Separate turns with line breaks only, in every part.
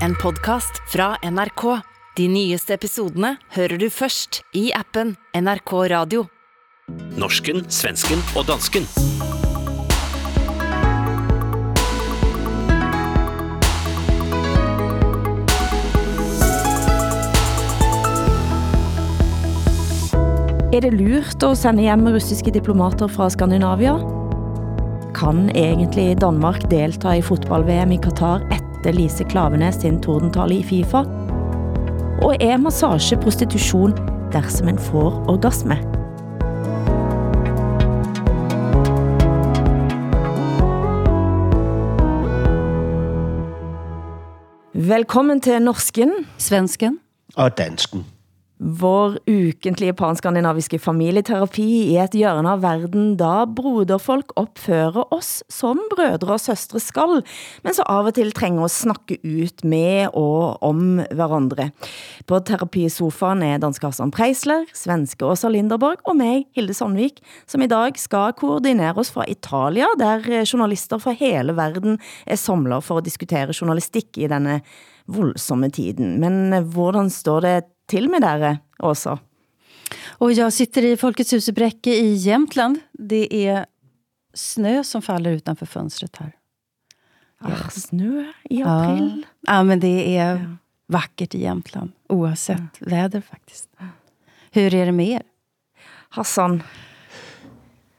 en podcast fra NRK. De nyeste episodene hører du først i appen NRK Radio.
Norsken, svensken og dansken.
Er det lurt å sende hjem russiske diplomater fra Skandinavia? Kan egentlig Danmark delta i fotball-VM i Qatar etter Lise Klavenes sin tordentale i FIFA? Og er massage prostitusjon dersom en får orgasme? Velkommen til Norsken,
Svensken.
og dansken.
Vår ukentlige panskandinaviske familieterapi i et hjørne av verden, da broderfolk opfører oss som brødre og søstre skal, men så av og til trænger å snakke ut med og om hverandre. På terapisofaen er danske Hassan Preisler, svenske Åsa Linderborg og mig, Hilde Sandvik, som i dag skal koordinere oss fra Italia, der journalister fra hele verden er samlet for at diskutere journalistik i denne voldsomme tiden. Men hvordan står det til med dere, Åsa?
Och jag sitter i Folkets husebräcke i Jämtland. Det är snö som faller utanför fönstret här.
Ah, snø i april.
Ja, men det är vackert i Jämtland. Oavsett väder faktiskt. Hur är det med er?
Hassan,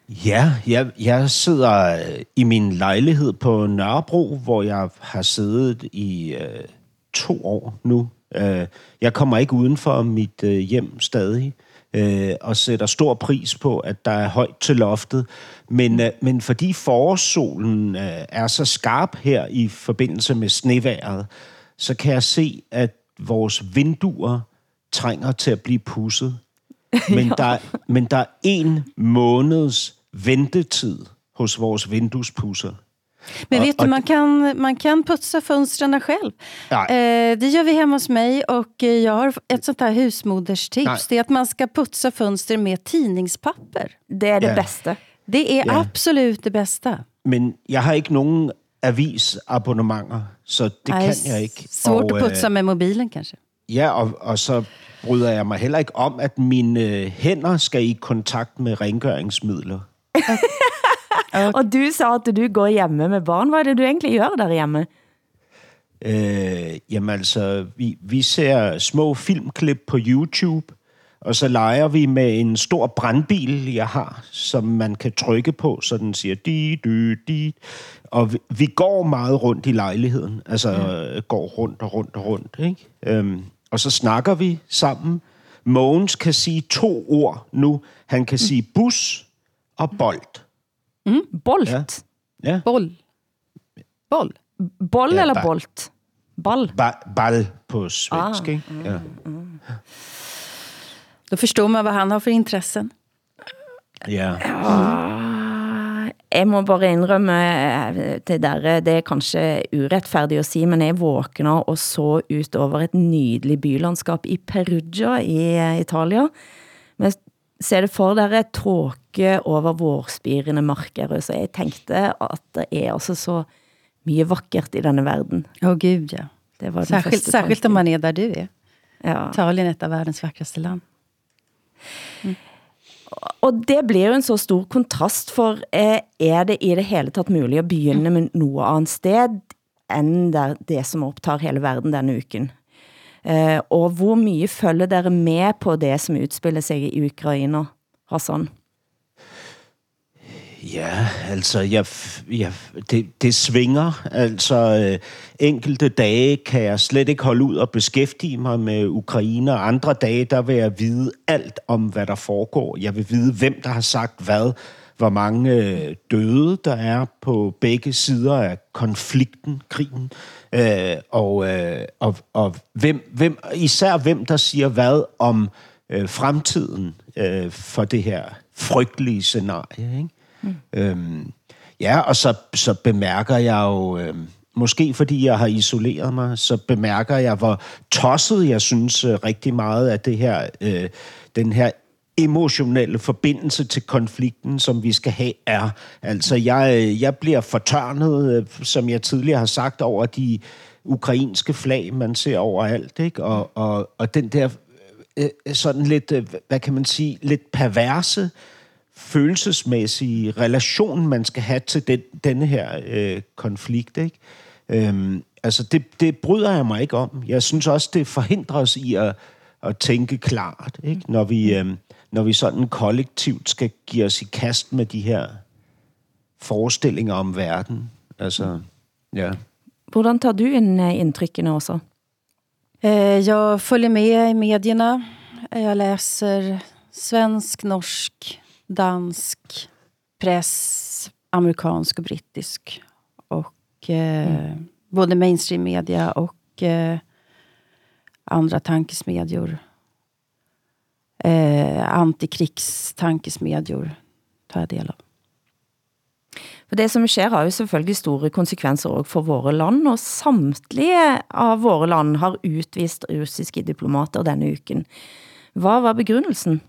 Ja, jeg, jeg sidder øh, i min lejlighed på Nørrebro, hvor jeg har siddet i øh, to år nu. Øh, jeg kommer ikke uden for mit øh, hjem stadig, øh, og sætter stor pris på, at der er højt til loftet. Men, øh, men fordi forårssolen øh, er så skarp her i forbindelse med sneværet, så kan jeg se, at vores vinduer trænger til at blive pusset. Men, der, men der er en måneds ventetid hos vores vinduespusser.
Men vet du, man kan, man kan putsa fönstren själv.
Ja.
Eh, det gör vi hemma hos mig och eh, jag har ett sånt här husmoderstips.
Nej.
Det är att man ska putsa fönster med tidningspapper.
det er det
Ja.
bedste.
Det är
Ja.
absolut det bästa.
Men jeg har ikke nogen avisabonnementer, så det
Nej,
kan jeg ikke.
Svårt
og,
att putsa med mobilen kanske.
Ja, og, og så bryder jeg mig heller ikke om, at mine øh, hænder skal i kontakt med rengøringsmidler.
Og du sa at du går hjemme med barn. Hvad er det, du egentlig gør der hjemme?
Øh, jamen altså, vi, vi ser små filmklip på YouTube, og så leger vi med en stor brandbil, jeg har, som man kan trykke på, så den siger di, di, di. Og vi, vi går meget rundt i lejligheden, altså ja. går rundt og rundt og rundt, ikke? Øhm, og så snakker vi sammen. Mogens kan sige to ord nu. Han kan sige bus og bold.
Bolt?
Ja. Ja,
Boll. Boll.
Boll
Ja,
eller
ba-
bolt? Ball.
ba- ball på svensk,
Ah,
ikke? Ja.
Då förstår man vad han har för intressen.
ja.
Jeg må bare indrømme eh, til dere, det er kanskje uretfærdigt at sige, men jeg våkner og så ut over et nydeligt bylandskap i Perugia i eh, Italia. Men ser det for dere tråke over vårspirende marker, så jeg tænkte at det er altså så mye vakkert i denne verden.
Åh oh, gud ja.
Det var den
Särskilt, särskilt om man är där du är.
Ja.
Italien är ett av världens vackraste land.
Og det blir jo en så stor kontrast, for eh, er det i det hele tatt muligt at begynde med noe annet sted, end der, det som optager hele verden denne uken? Eh, og hvor mye følger dere med på det som udspiller sig i Ukraina, Hassan?
Ja, altså, jeg, jeg, det, det svinger. Altså, øh, enkelte dage kan jeg slet ikke holde ud og beskæftige mig med Ukraine, og andre dage, der vil jeg vide alt om, hvad der foregår. Jeg vil vide, hvem der har sagt hvad, hvor mange øh, døde der er på begge sider af konflikten, krigen, øh, og, øh, og, og hvem, hvem, især hvem der siger hvad om øh, fremtiden øh, for det her frygtelige scenarie. Ikke? Mm. Øhm, ja, og så, så bemærker jeg jo, øh, måske fordi jeg har isoleret mig, så bemærker jeg, hvor tosset jeg synes øh, rigtig meget af det her, øh, den her emotionelle forbindelse til konflikten, som vi skal have, er. Altså, jeg, jeg bliver fortørnet, øh, som jeg tidligere har sagt, over de ukrainske flag, man ser overalt, ikke? Og, og, og den der øh, øh, sådan lidt, hvad kan man sige, lidt perverse følelsesmæssige relation, man skal have til den, denne her øh, konflikt, ikke? Øhm, altså, det, det bryder jeg mig ikke om. Jeg synes også, det forhindrer os i at, at tænke klart, ikke? Når, vi, øh, når vi sådan kollektivt skal give os i kast med de her forestillinger om verden. Altså, ja.
Hvordan tar du ind uh, indtrykkene også?
Eh, jag följer med i medierna. Jag läser svensk, norsk, dansk press, amerikansk och brittisk. Och eh, mm. både mainstream media och eh, andra tankesmedjor. Eh, antikrigstankesmedjor tar jag del av.
For det som sker har jo selvfølgelig store konsekvenser også for våre land, og samtlige av våre land har utvist russiske diplomater denne uken. Hvad var begrundelsen?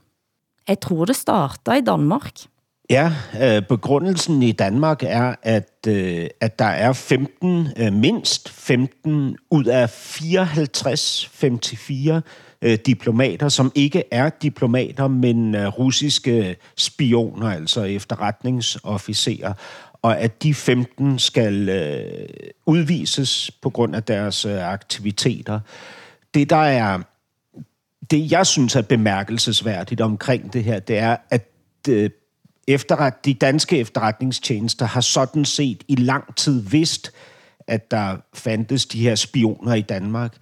Jeg tror det startede i Danmark.
Ja, øh, begrundelsen i Danmark er, at, øh, at der er 15, øh, mindst 15 ud af 54, 54 øh, diplomater, som ikke er diplomater, men øh, russiske spioner, altså efterretningsofficerer og at de 15 skal øh, udvises på grund af deres øh, aktiviteter. Det, der er det, jeg synes er bemærkelsesværdigt omkring det her, det er, at øh, efterret, de danske efterretningstjenester har sådan set i lang tid vidst, at der fandtes de her spioner i Danmark.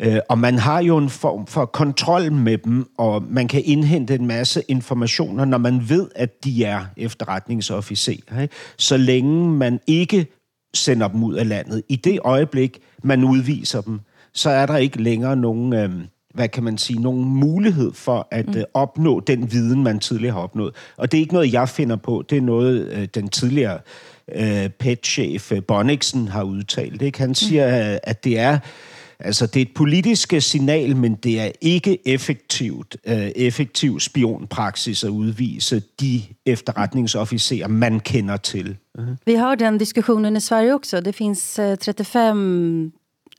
Øh, og man har jo en form for kontrol med dem, og man kan indhente en masse informationer, når man ved, at de er efterretningsofficerer. Ikke? Så længe man ikke sender dem ud af landet. I det øjeblik, man udviser dem, så er der ikke længere nogen, øh, hvad kan man sige, nogen mulighed for at mm. øh, opnå den viden, man tidligere har opnået. Og det er ikke noget, jeg finder på. Det er noget, øh, den tidligere øh, PET-chef øh, Bonniksen har udtalt. Ikke? Han siger, mm. at det er Altså, det er et politisk signal, men det er ikke effektivt, øh, effektiv spionpraksis at udvise de efterretningsofficerer, man kender til.
Uh-huh. Vi har den diskussionen i Sverige också. Det finns 35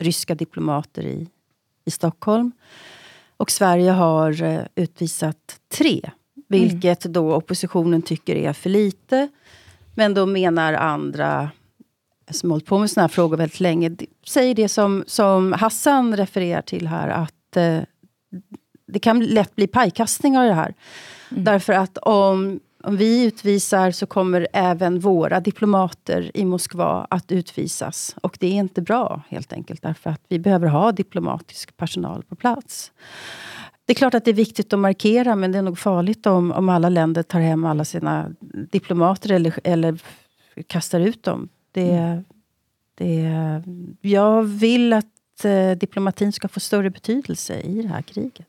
ryska diplomater i, i Stockholm. Och Sverige har uh, utvisat tre, vilket mm. då oppositionen tycker är för lite. Men då menar andra som hållit på med såna här frågor väldigt länge, säger det som, som Hassan refererar till här, att eh, det kan lätt bli pajkastningar i det här. Mm. Därför att om, om vi utvisar så kommer även våra diplomater i Moskva att utvisas. Och det är inte bra, helt enkelt, därför att vi behöver ha diplomatisk personal på plats. Det är klart att det är viktigt att markera, men det är nog farligt om, om alla länder tar hem alla sina diplomater eller, eller kastar ut dem. Det, mm. det, jag vill att eh, diplomatin ska få större betydelse i det här kriget.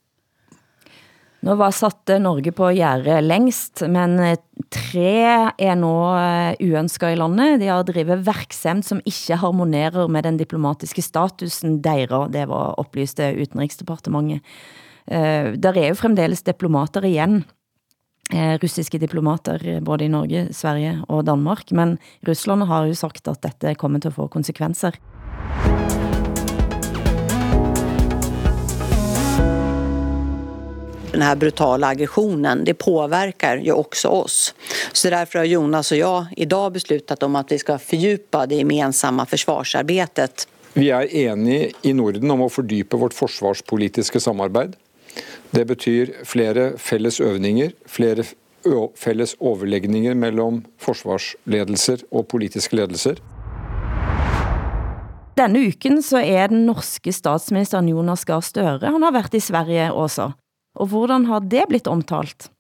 Nu var satte Norge på gjerdet længst, men eh, tre er nu eh, uønsket i landet. De har drivet verksemt som ikke harmonerer med den diplomatiske statusen deres, det var oplyste utenriksdepartementet. Eh, der er jo fremdeles diplomater igen, Eh, russiske diplomater eh, både i Norge, Sverige og Danmark, men Rusland har jo sagt, at dette kommer til at få konsekvenser.
Den här brutala aggressionen, det påverkar ju också oss. Så därför har Jonas och jag idag beslutat om att vi ska fördjupa det gemensamma försvarsarbetet.
Vi är eniga i Norden om att fördjupa vårt försvarspolitiska samarbete. Det betyr flere felles øvninger, flere felles overlegninger mellom forsvarsledelser og politiske ledelser.
Denne uken så er den norske statsministeren Jonas Gahr Støre, han har været i Sverige også. Och hvordan har det blivit omtalt?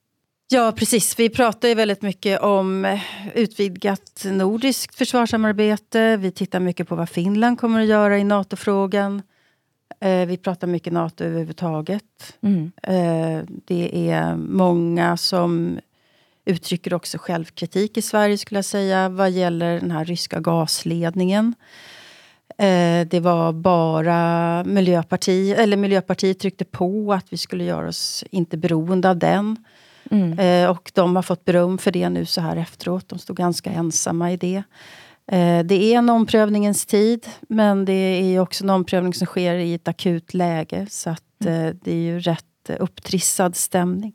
Ja, precis. Vi pratar ju väldigt mycket om eh, utvidgat nordiskt försvarssamarbete. Vi tittar mycket på vad Finland kommer att göra i NATO-frågan. Eh, vi pratar mycket NATO överhuvudtaget. Mm. Eh, det är många som uttrycker också självkritik i Sverige skulle jag säga vad gäller den här ryska gasledningen. Eh, det var bara Miljöpartiet, eller Miljöpartiet tryckte på att vi skulle göra oss inte beroende av den. Mm. Och de har fått beröm för det nu så här efteråt. De stod ganska ensamma i det. Eh, det är en omprövningens tid, men det är också en omprövning som sker i ett akut läge. Så att mm. det är ju rätt upptrissad stämning.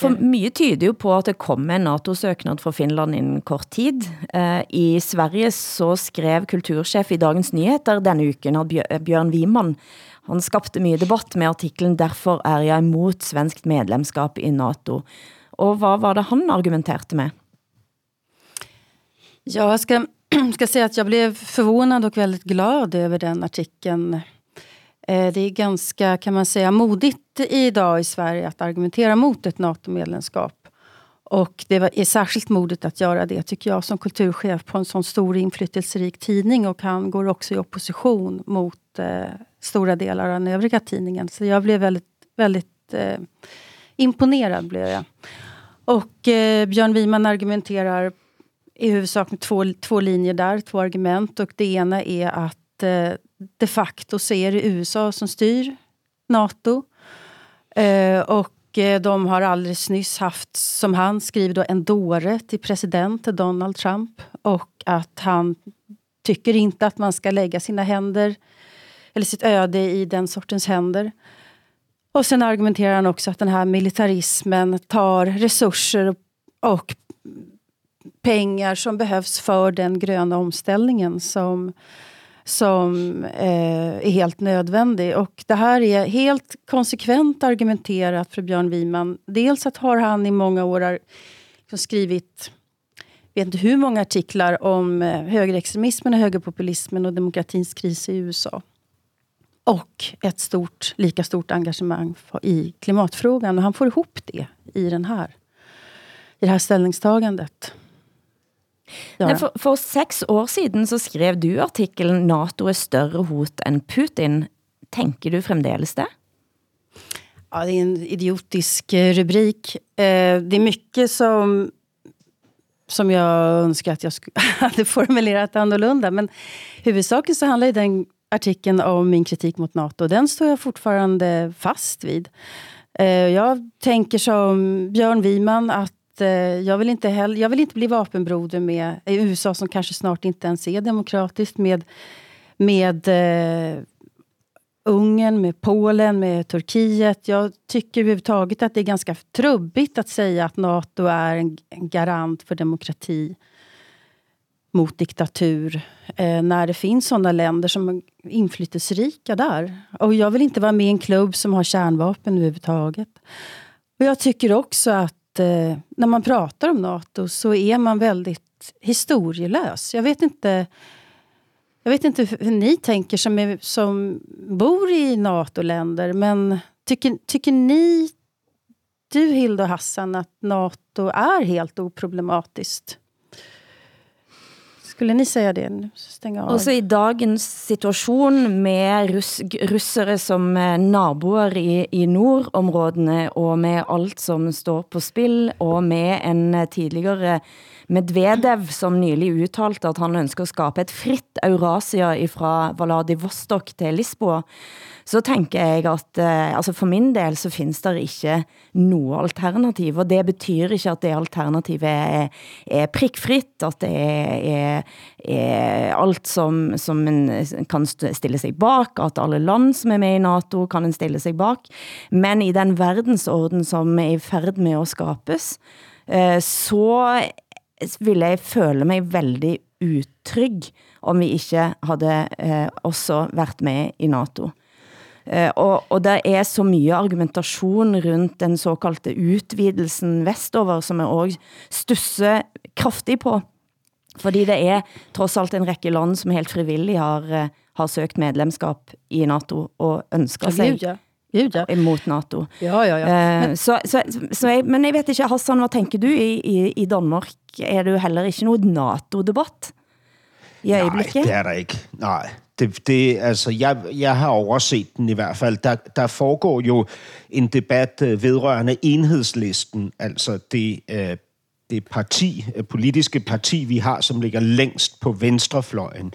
For mye tyder jo på at det kommer en NATO-søknad for Finland inden kort tid. I Sverige så skrev kultursjef i Dagens Nyheter denne uken at Bjørn Wiman han skapte mye debatt med artiklen Derfor er jeg imot svenskt medlemskap i NATO. Og hvad var det han argumenterte med?
Ja, jag ska, ska säga att jag blev förvånad och väldigt glad över den artikeln. Eh, det är ganska, kan man säga, modigt idag i Sverige att argumentera mot ett NATO-medlemskap. Och det är särskilt modigt att göra det, tycker jag, som kulturchef på en sån stor inflytelserik tidning. Och han går också i opposition mot eh, stora delar av den övriga tidningen. Så jag blev väldigt, väldigt eh, imponerad. Blev jag. Och eh, Björn Wiman argumenterar i huvudsak med två, två linjer där, två argument. Och det ena är att eh, de facto så är det USA som styr NATO. Eh, och eh, de har alldeles nyss haft, som han skriver, då, en dåre till president Donald Trump. Och att han tycker inte att man ska lägga sina händer, eller sitt öde i den sortens händer. Och sen argumenterar han också att den här militarismen tar resurser och pengar som behövs för den gröna omställningen som, som eh, är helt nödvändig. Och det här är helt konsekvent argumenterat för Björn Wiman. Dels att har han i många år liksom skrivit vet inte hur många artiklar om eh, högerextremismen, och högerpopulismen och demokratins kris i USA. Och ett stort, lika stort engagemang i klimatfrågan. Och han får ihop det i, den här, i det här ställningstagandet.
Ja. For, for seks år siden så skrev du artiklen NATO er større hot end Putin. Tänker du fremdeles det?
Ja, det är en idiotisk eh, rubrik. Eh, det är mycket som, som jag önskar att jag hade formulerat annorlunda. Men huvudsaken så handlar den artikeln om min kritik mot NATO. Den står jag fortfarande fast vid. Eh, jag tänker som Björn Wiman att Eh, jag vill inte, heller, jag vill inte bli vapenbroder med USA som kanske snart inte ens är demokratiskt, med, med uh, Ungern, med Polen, med Turkiet. Jag tycker överhuvudtaget att det är ganska trubbigt att säga att NATO är en, en garant för demokrati mot diktatur eh, när det finns sådana länder som är inflytelserika där. Och jag vill inte vara med i en klubb som har kärnvapen överhuvudtaget. Och jag tycker också att eh, när man pratar om NATO så är man väldigt historielös. Jag vet inte, jag vet inte hur ni tänker som, är, som bor i NATO-länder, men tycker, tycker ni, du Hilda och Hassan, att NATO är helt oproblematiskt? Skulle ni säga det? Nu stänga av.
Også i dagens situation med russ, russere som eh, naboer i, i nordområdene, og med alt som står på spil, og med en eh, Medvedev, som nylig udtalte, at han ønsker at skabe et fritt Eurasia fra Vladivostok til Lisboa, så tænker jeg at eh, altså for min del så findes der ikke noget alternativ, og det betyder ikke at det alternativet er, er prikfrit, at det er, er, er alt som, som man kan stille sig bak, at alle land som er med i NATO kan en stille sig bak, men i den verdensorden som er i færd med at skapes, eh, så ville jeg føle mig veldig utrygg, om vi ikke havde eh, også været med i NATO. Uh, og, og der er så mye argumentation rundt den såkaldte utvidelsen vestover, som jeg også stusser kraftigt på. Fordi det er trods alt en række land, som helt frivilligt har, uh, har søgt medlemskap i NATO og ønsker sig
ja. Gud, ja.
imot NATO.
Ja, ja, ja.
Uh, men, så, så, så jeg, men jeg vet ikke, Hassan, hvad tænker du i, i, i Danmark? Er jo heller ikke noget NATO-debatt i øjeblikket?
Nej, det er der ikke. Nej, det, det, altså, jeg, jeg har overset den i hvert fald. Der, der foregår jo en debat øh, vedrørende enhedslisten, altså det, øh, det parti, øh, politiske parti, vi har, som ligger længst på venstrefløjen.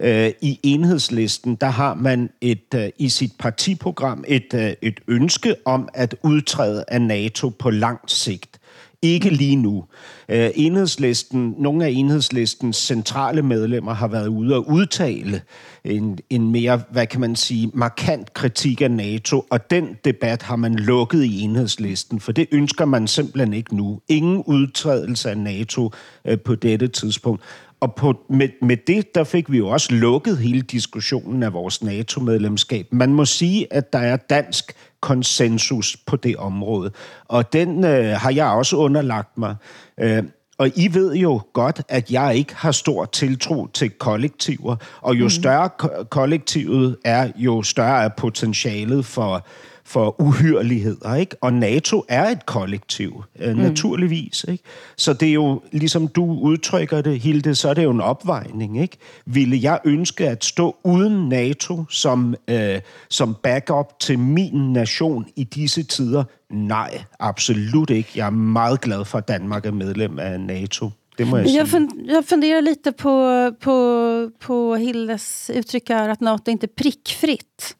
Øh, I enhedslisten, der har man et øh, i sit partiprogram et, øh, et ønske om at udtræde af NATO på lang sigt Ikke lige nu. Øh, enhedslisten, nogle af enhedslistens centrale medlemmer har været ude og udtale en, en mere, hvad kan man sige, markant kritik af NATO, og den debat har man lukket i enhedslisten, for det ønsker man simpelthen ikke nu. Ingen udtrædelse af NATO øh, på dette tidspunkt. Og på, med, med det, der fik vi jo også lukket hele diskussionen af vores NATO-medlemskab. Man må sige, at der er dansk konsensus på det område. Og den øh, har jeg også underlagt mig. Øh, og I ved jo godt, at jeg ikke har stor tiltro til kollektiver, og jo mm. større ko- kollektivet er, jo større er potentialet for for uhyreligheder, ikke? Og NATO er et kollektiv, øh, mm. naturligvis, ikke? Så det er jo, ligesom du udtrykker det, Hilde, så er det jo en opvejning, ikke? Ville jeg ønske at stå uden NATO som, øh, som backup til min nation i disse tider? Nej, absolut ikke. Jeg er meget glad for, at Danmark er medlem af NATO. Det må jeg,
jag, fund, jag funderar lite på, på, på Hildes uttryck här att NATO inte är prickfritt.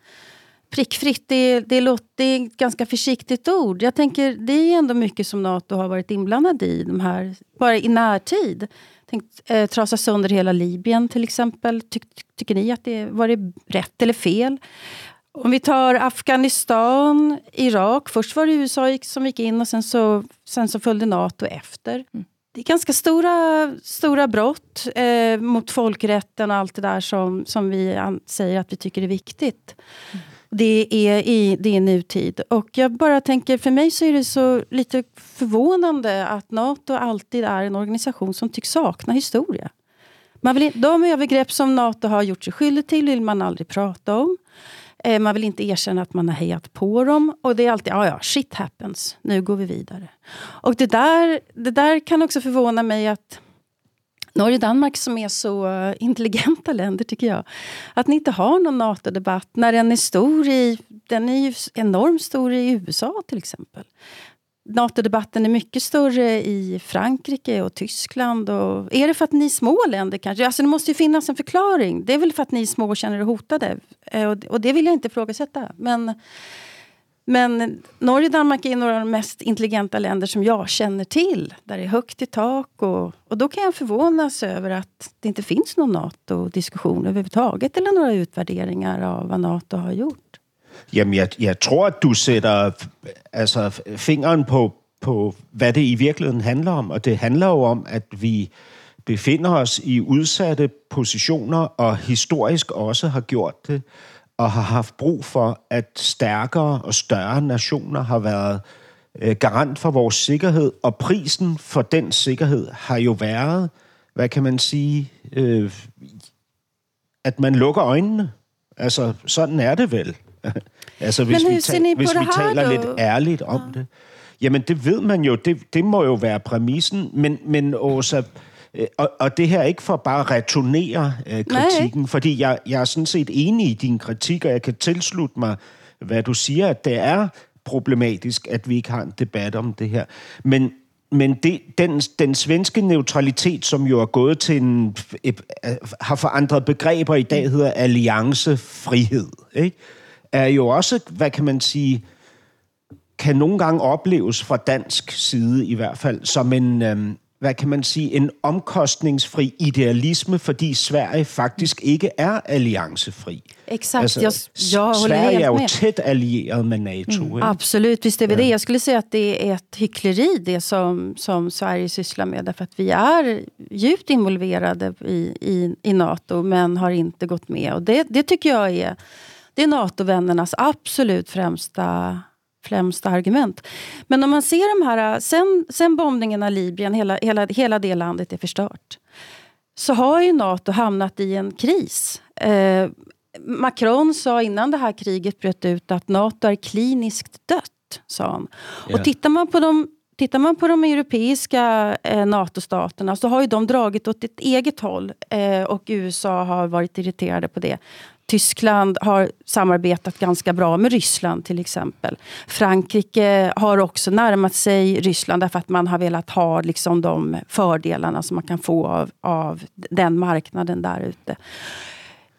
Prickfritt, det, det, låter, det är ett ganska försiktigt ord. Jag tänker, det är ändå mycket som Nato har varit inblandad i, de här, bara i närtid. Tänkt, eh, trasa sönder hela Libyen till exempel. Ty, tycker ni att det var det rätt eller fel? Om vi tar Afghanistan, Irak. Först var det USA som gick in och sen så, sen så följde Nato efter. Mm. Det är ganska stora, stora brott eh, mot folkrätten och allt det där som, som vi säger att vi tycker är viktigt. Mm det är i det är nutid. Och jag bara tänker, för mig så är det så lite förvånande att Nato alltid är en organisation som tycks sakna historia. Man vill, de övergrepp som Nato har gjort sig skyldig till vill man aldrig prata om. Eh, man vill inte erkänna att man har hejat på dem. Och det är alltid, ja ja, shit happens, nu går vi vidare. Och det där, det där kan också förvåna mig att Norge och Danmark som är så eh, intelligenta länder tycker jag. Att ni inte har någon NATO-debatt när den är stor i, den är ju enormt stor i USA till exempel. NATO-debatten är mycket större i Frankrike och Tyskland. Och är det för att ni är små länder kanske? Alltså det måste ju finnas en förklaring. Det är väl för att ni är små och känner er hotade. Och, och det vill jag inte ifrågasätta. Men men Norge och Danmark är några av de mest intelligenta länder som jag känner till. Där det är högt i tak. Och, och då kan jag förvånas över att det inte finns någon NATO-diskussion överhuvudtaget. Eller några utvärderingar av vad NATO har gjort.
Jamen, jeg, jeg tror, at du sætter altså, fingeren på, på, hvad det i virkeligheden handler om. Og det handler jo om, at vi befinder os i udsatte positioner, og historisk også har gjort det og har haft brug for, at stærkere og større nationer har været øh, garant for vores sikkerhed, og prisen for den sikkerhed har jo været, hvad kan man sige, øh, at man lukker øjnene. Altså, sådan er det vel. altså, hvis vi, ta- hvis vi taler du? lidt ærligt om ja. det. Jamen, det ved man jo. Det, det må jo være præmissen. Men, men Åsa, Øh, og, og det her er ikke for bare at returnere øh, kritikken, Nej. fordi jeg, jeg er sådan set enig i din kritik, og jeg kan tilslutte mig, hvad du siger, at det er problematisk, at vi ikke har en debat om det her. Men, men det, den, den svenske neutralitet, som jo er gået til en... Har forandret begreber i dag, hedder alliancefrihed, ikke? er jo også, hvad kan man sige, kan nogle gange opleves fra dansk side i hvert fald, som en, øhm, hvad kan man sige, en omkostningsfri idealisme, fordi Sverige faktisk ikke er alliancefri.
Exakt, alltså, jag, jag
Sverige är ju tätt allierat med NATO.
Mm, absolut, visst är vi det. Jag skulle säga att det är ett hyckleri det som, som Sverige sysslar med. Därför att vi är djupt involverade i, i, i NATO men har inte gått med. Och det, det tycker jag är, det är NATO-vännernas absolut främsta främsta argument. Men om man ser de här, sen, sen bombningen av Libyen, hela, hela, hela det landet är förstört. Så har ju Nato hamnat i en kris. Eh, Macron sa innan det här kriget bröt ut att Nato är kliniskt dött. Sa han. Yeah. Och tittar man på de Tittar man på de europeiska eh, NATO-staterna så har ju de dragit åt ett eget håll eh, och USA har varit irriterade på det. Tyskland har samarbetat ganska bra med Ryssland till exempel. Frankrike har också närmat sig Ryssland därför att man har velat ha liksom de fördelarna som man kan få av, av den marknaden där ute.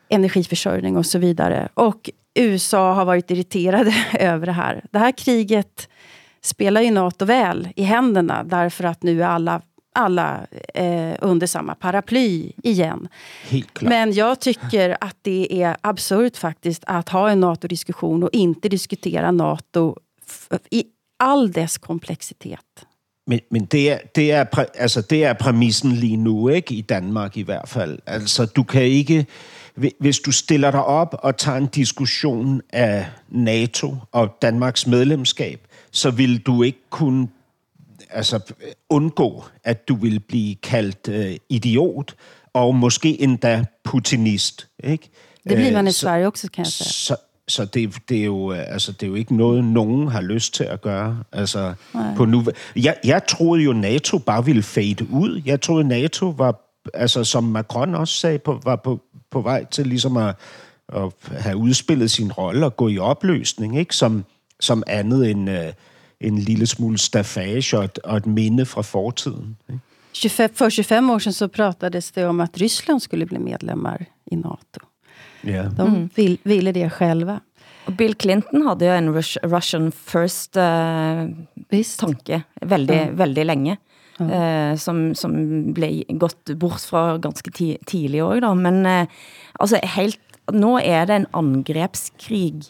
Energiförsörjning och så vidare. Och USA har varit irriterade över det här. Det här kriget spelar ju NATO väl i händerna därför att nu är alla alla eh, under samma paraply igen. Men jag tycker att det är absurt faktiskt att ha en NATO-diskussion och inte diskutera NATO i all dess komplexitet.
Men, men det, er, det, er, altså, det er præmissen lige nu, ikke? I Danmark i hvert fald. Altså, du kan ikke... Hvis du stiller dig op og tager en diskussion af NATO og Danmarks medlemskab, så vil du ikke kunne altså, undgå, at du vil blive kaldt øh, idiot, og måske endda putinist. Ikke?
Det bliver man i Sverige også, kan jeg sige.
Så, så det, det, er jo, øh, altså, det er jo ikke noget, nogen har lyst til at gøre. Altså, på nu, jeg, jeg troede jo, NATO bare ville fade ud. Jeg troede, NATO var, altså, som Macron også sagde, på, var på, på vej til ligesom at, at have udspillet sin rolle og gå i opløsning, ikke? Som, som andet end... Øh, en lille smule staffage og et, og et minde fra fortiden. Ikke?
25, för 25 år sedan så pratades det om att Ryssland skulle bli medlemmar i NATO.
Yeah.
De mm. vill, ville det själva.
Og Bill Clinton hade jo en Russian first uh, tanke veldig, ja. veldig længe. Ja. Uh, som, som blev gått bort fra ganske tidlig år, da. Men uh, altså helt, nå er det en angrebskrig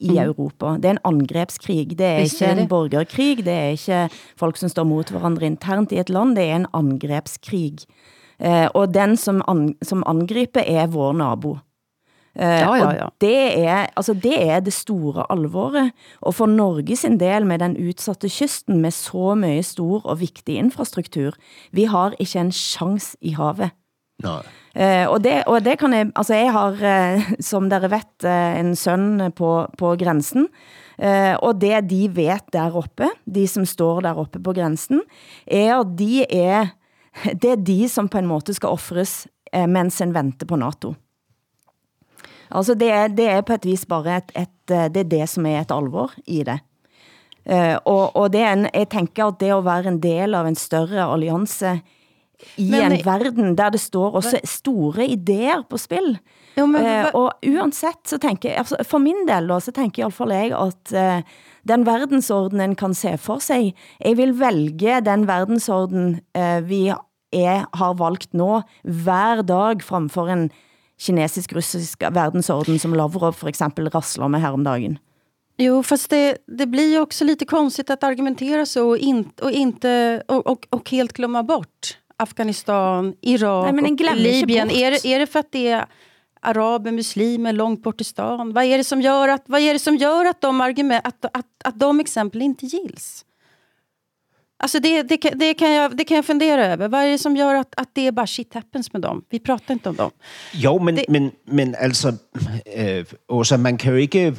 i mm. Europa. Det er en angrebskrig. Det er ikke en borgerkrig. Det er ikke folk, som står mot hverandre internt i et land. Det er en angrebskrig. Eh, og den, som, an, som angriper, er vår nabo. Eh, ja, ja, ja. Og det er, altså det er det store alvoret. Og for Norge sin del med den utsatte kysten med så mye stor og vigtig infrastruktur, vi har ikke en chans i havet.
Nej.
Uh, eh, og, det, og det kan jeg, altså jeg har, uh, som dere vet, uh, en søn på, på grænsen, uh, og det de vet der oppe, de som står der oppe på grænsen, er at de er, det er de som på en måte skal offres, uh, mens en venter på NATO. Altså det er, det er på et vis bare et, et, det er det som er et alvor i det. Uh, og, og det er en, jeg tænker at det at være en del av en større allianse i men, en verden der det står også store ideer på spil. Jo, men, eh, og uansett så tænker jeg, altså, for min del da, så tænker i hvert fall jeg at eh, den verdensordenen kan se for sig. Jeg vil vælge den verdensorden eh, vi er, har valgt nå hver dag fremfor en kinesisk-russisk verdensorden som Lavrov for eksempel rasler med her om dagen.
Jo, fast det, det blir ju också lite konstigt att argumentera så och, in, och, inte, och, och, och helt glömma bort Afghanistan, Irak Nej, och Libyen? Är det, är det för att det är araber, muslimer långt bort i stan? Vad är det som gör att, vad är det som gör att, de, argument, att, att, att de exempel inte gills? Alltså det, det, det, kan jag, det kan jag fundera över. Vad är det som gör att, att det är bara shit happens med dem? Vi pratar inte om dem.
Jo, men, det... men, men altså, øh, Åsa, man kan jo ikke,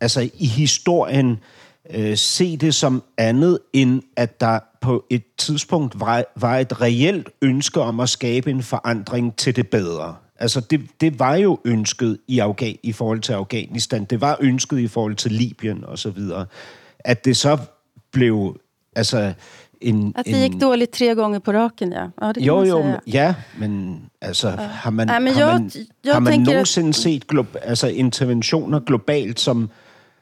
altså i historien, øh, se det som andet, end at der på et tidspunkt var, var et reelt ønske om at skabe en forandring til det bedre. Altså, det, det var jo ønsket i, Afgan, i forhold til Afghanistan. Det var ønsket i forhold til Libyen og så videre. At det så blev... Altså, en,
at det en... gik dårligt tre gange på raken, ja. ja det
jo, jo, ja, men altså, ja. har man, ja, men har man, jeg, jeg har man nogensinde set glo- altså, interventioner globalt, som,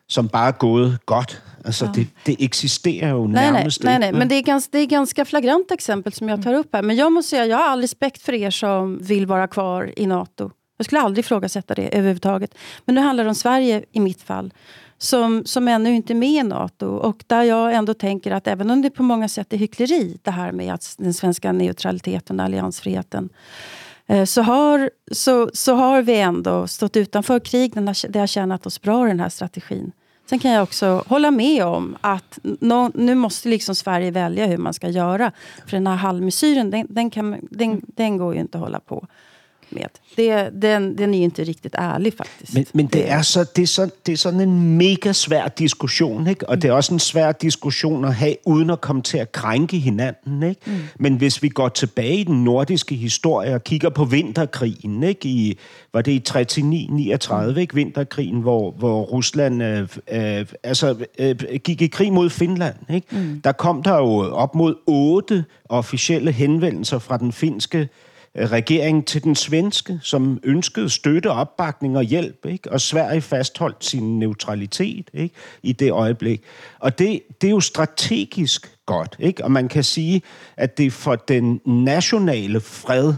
som bare er gået godt? Alltså ja. det, det existerar ju
nej, närmast nej, nej, nej, men det är, ganska, det är ganska flagrant exempel som jag tar upp här. Men jag måste säga, jag har all respekt för er som vill vara kvar i NATO. Jag skulle aldrig ifrågasätta det överhuvudtaget. Men nu handlar det om Sverige i mitt fall. Som, som ännu inte är med i NATO. Och där jag ändå tänker att även om det på många sätt är hyckleri, det här med att den svenska neutraliteten och alliansfriheten. Eh, så har, så, så har vi ändå stått utanför krig. Det har tjänat oss bra den här strategin. Sen kan jag också hålla med om att no, nu måste liksom Sverige välja hur man ska göra. För den här halvmesyren, den, den, kan, den, den går ju inte att hålla på med. Det, den, den ju inte riktigt ærlig, faktisk.
Men, men det, er så, det, er så, det er sådan en mega svær diskussion, ikke? og det er også en svær diskussion at have, uden at komme til at krænke hinanden. Ikke? Mm. Men hvis vi går tilbage i den nordiske historie og kigger på vinterkrigen, ikke? I, var det i 39-39, mm. ikke? vinterkrigen, hvor, hvor Rusland øh, øh, altså, øh, gik i krig mod Finland. Ikke? Mm. Der kom der jo op mod otte officielle henvendelser fra den finske regeringen til den svenske, som ønskede støtte, opbakning og hjælp, ikke? og Sverige fastholdt sin neutralitet ikke? i det øjeblik. Og det, det er jo strategisk godt, ikke? og man kan sige, at det for den nationale fred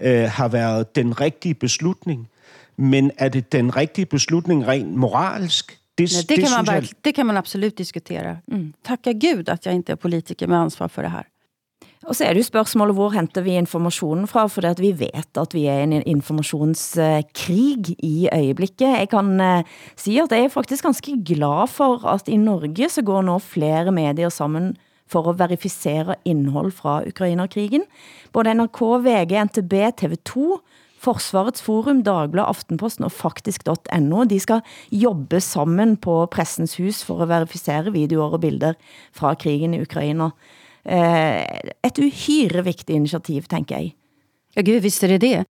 øh, har været den rigtige beslutning. Men er det den rigtige beslutning rent moralsk?
Det, Nej, det, det, kan man jeg... det kan man absolut diskutera. Mm. Tacka Gud att jag inte är politiker med ansvar för det här.
Og så er det jo spørgsmålet, hvor henter vi informationen fra? For det at vi vet at vi er i en informationskrig i øjeblikket. Jeg kan eh, uh, sige, at jeg er faktisk ganske glad for, at i Norge så går nå flere medier sammen for at verificere indhold fra Ukrainerkrigen. Både NRK, VG, NTB, TV2, Forsvarets Forum, Dagblad, Aftenposten og faktisk.no, de skal jobbe sammen på Pressens Hus for at verificere videoer og bilder fra krigen i Ukraina. Eh, et uhyre vigtigt initiativ, tænker jeg.
Ja, gud, visst er det det.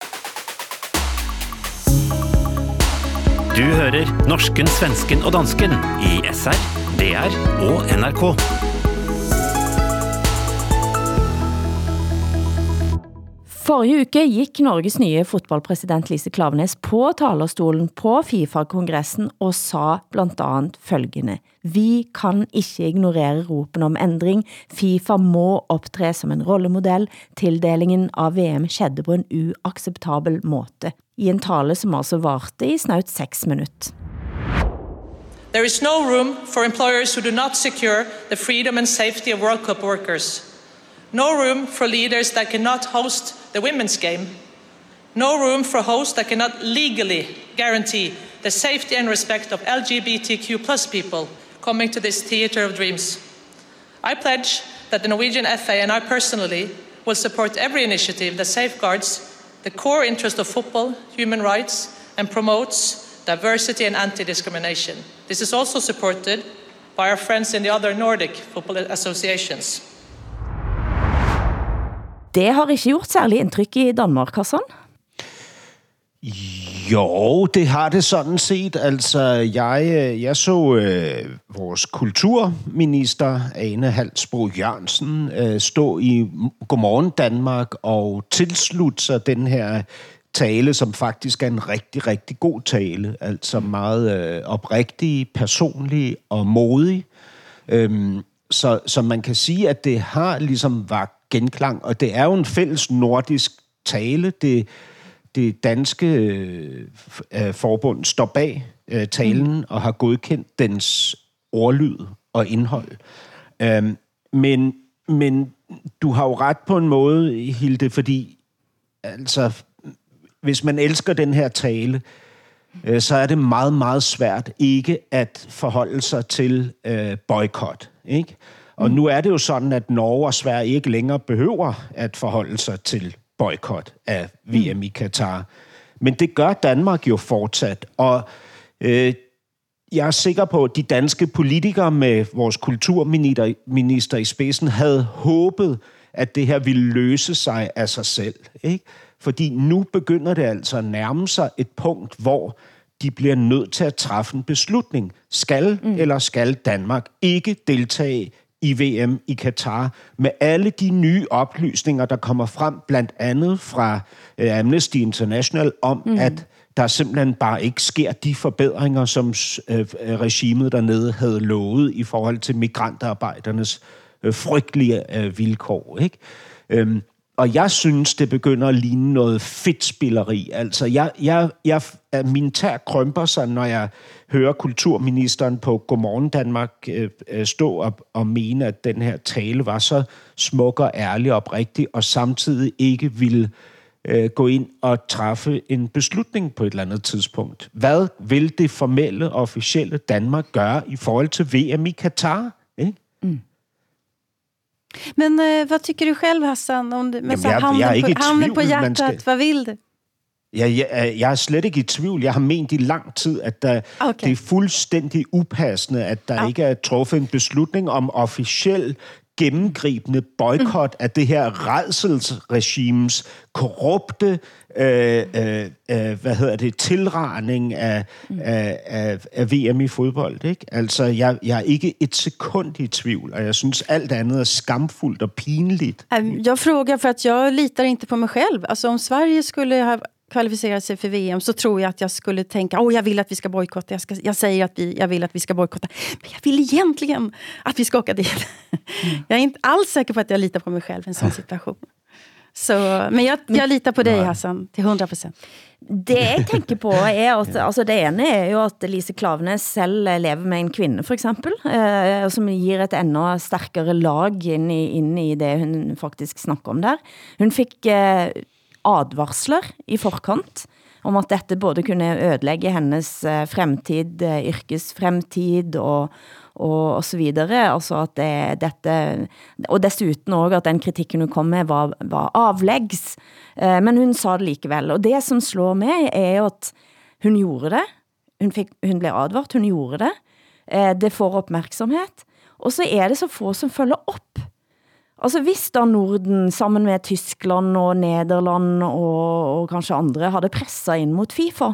Du hører norsken, svensken og dansken i SR, DR og NRK.
Forrige uke gik Norges nye fotballpræsident Lise Klavenes på talerstolen på FIFA-kongressen og sa blandt andet følgende. Vi kan ikke ignorere ropen om ændring. FIFA må optræde som en rollemodel. Tildelingen av VM skedde på en uacceptabel måte. I en tale som altså varte i snaut 6 minutter.
There is no room for employers who do not secure the freedom and safety of World Cup workers. No room for leaders that cannot host the women's game. No room for hosts that cannot legally guarantee the safety and respect of LGBTQ plus people coming to this theatre of dreams. I pledge that the Norwegian FA and I personally will support every initiative that safeguards the core interest of football, human rights, and promotes diversity and anti-discrimination. This is also supported by our friends in the other Nordic football associations.
Det har ikke gjort særlig indtryk i Danmark, Hassan?
Jo, det har det sådan set. Altså, jeg, øh, jeg så øh, vores kulturminister, Ane Halsbro Jørgensen, øh, stå i Godmorgen Danmark og tilslutte sig den her tale, som faktisk er en rigtig, rigtig god tale. Altså meget øh, oprigtig, personlig og modig. Øhm, så, så man kan sige, at det har ligesom vagt genklang, og det er jo en fælles nordisk tale. Det, det danske øh, forbund står bag øh, talen mm. og har godkendt dens ordlyd og indhold. Øhm, men, men du har jo ret på en måde, Hilde, fordi altså, hvis man elsker den her tale, øh, så er det meget, meget svært ikke at forholde sig til øh, boykot. Ikke? Og nu er det jo sådan, at Norge og Sverige ikke længere behøver at forholde sig til boykot af VM i Katar. Men det gør Danmark jo fortsat, og øh, jeg er sikker på, at de danske politikere med vores kulturminister i spidsen havde håbet, at det her ville løse sig af sig selv. Ikke? Fordi nu begynder det altså at nærme sig et punkt, hvor de bliver nødt til at træffe en beslutning. Skal mm. eller skal Danmark ikke deltage i VM i Katar, med alle de nye oplysninger, der kommer frem, blandt andet fra uh, Amnesty International, om mm. at der simpelthen bare ikke sker de forbedringer, som uh, regimet dernede havde lovet i forhold til migrantarbejdernes uh, frygtelige vilkår. Ikke? Um, og jeg synes, det begynder at ligne noget fedtspilleri. Altså, jeg, jeg, jeg, min tær krømper sig, når jeg hører kulturministeren på Godmorgen Danmark øh, øh stå og, og mene, at den her tale var så smuk og ærlig og oprigtig, og samtidig ikke ville øh, gå ind og træffe en beslutning på et eller andet tidspunkt. Hvad vil det formelle, officielle Danmark gøre i forhold til VM i Katar? Ikke? Mm.
Men eh, vad tycker du själv Hassan? Om du, med Jamen, jeg, jeg er på, handen på hjärtat, skal... hvad vil det?
Ja, jeg, jeg er slet ikke i tvivl. Jeg har ment i lang tid, at der, okay. det er fuldstændig upassende, at der ja. ikke er truffet en beslutning om officiel gennemgribende boykot af det her redselsregimes korrupte øh, øh, øh, hvad hedder det, tilraning af, mm. af, af, af VM i fodbold. Ikke? Altså, jeg, jeg er ikke et sekund i tvivl, og jeg synes alt andet er skamfuldt och pinligt.
Jag frågar för att jag litar inte på mig själv. Alltså om Sverige skulle ha kvalificera sig för VM så tror jag att jag skulle tänka oh, jag vill att vi ska bojkotta. Jag, ska, jag säger att vi, jag vill att vi ska bojkotta. Men jag vill egentligen att vi ska åka dit. Mm. Jag är inte alls säker på att jag litar på mig själv i en sån situation. Så, men jeg, jeg litar på dig, Hassan, til 100%.
Det jeg tænker på er at, altså det ene er jo at Lise Klavenes selv lever med en kvinde, for eksempel, eh, som gir et enda stærkere lag ind i, ind i det, hun faktisk snakker om der. Hun fik eh, advarsler i forkant om at dette både kunne ødelægge hennes eh, fremtid, eh, yrkesfremtid og, og, og så videre. Altså at det, dette, og dessuten også at den kritikken hun kom med var, var avleggs. Eh, men hun sa det likevel. Og det som slår mig er jo at hun gjorde det. Hun, fik, hun blev advart, hun gjorde det. Eh, det får opmærksomhed. Og så er det så få som følger op. Altså hvis da Norden sammen med Tyskland og Nederland og, og kanskje andre havde presset ind mot FIFA,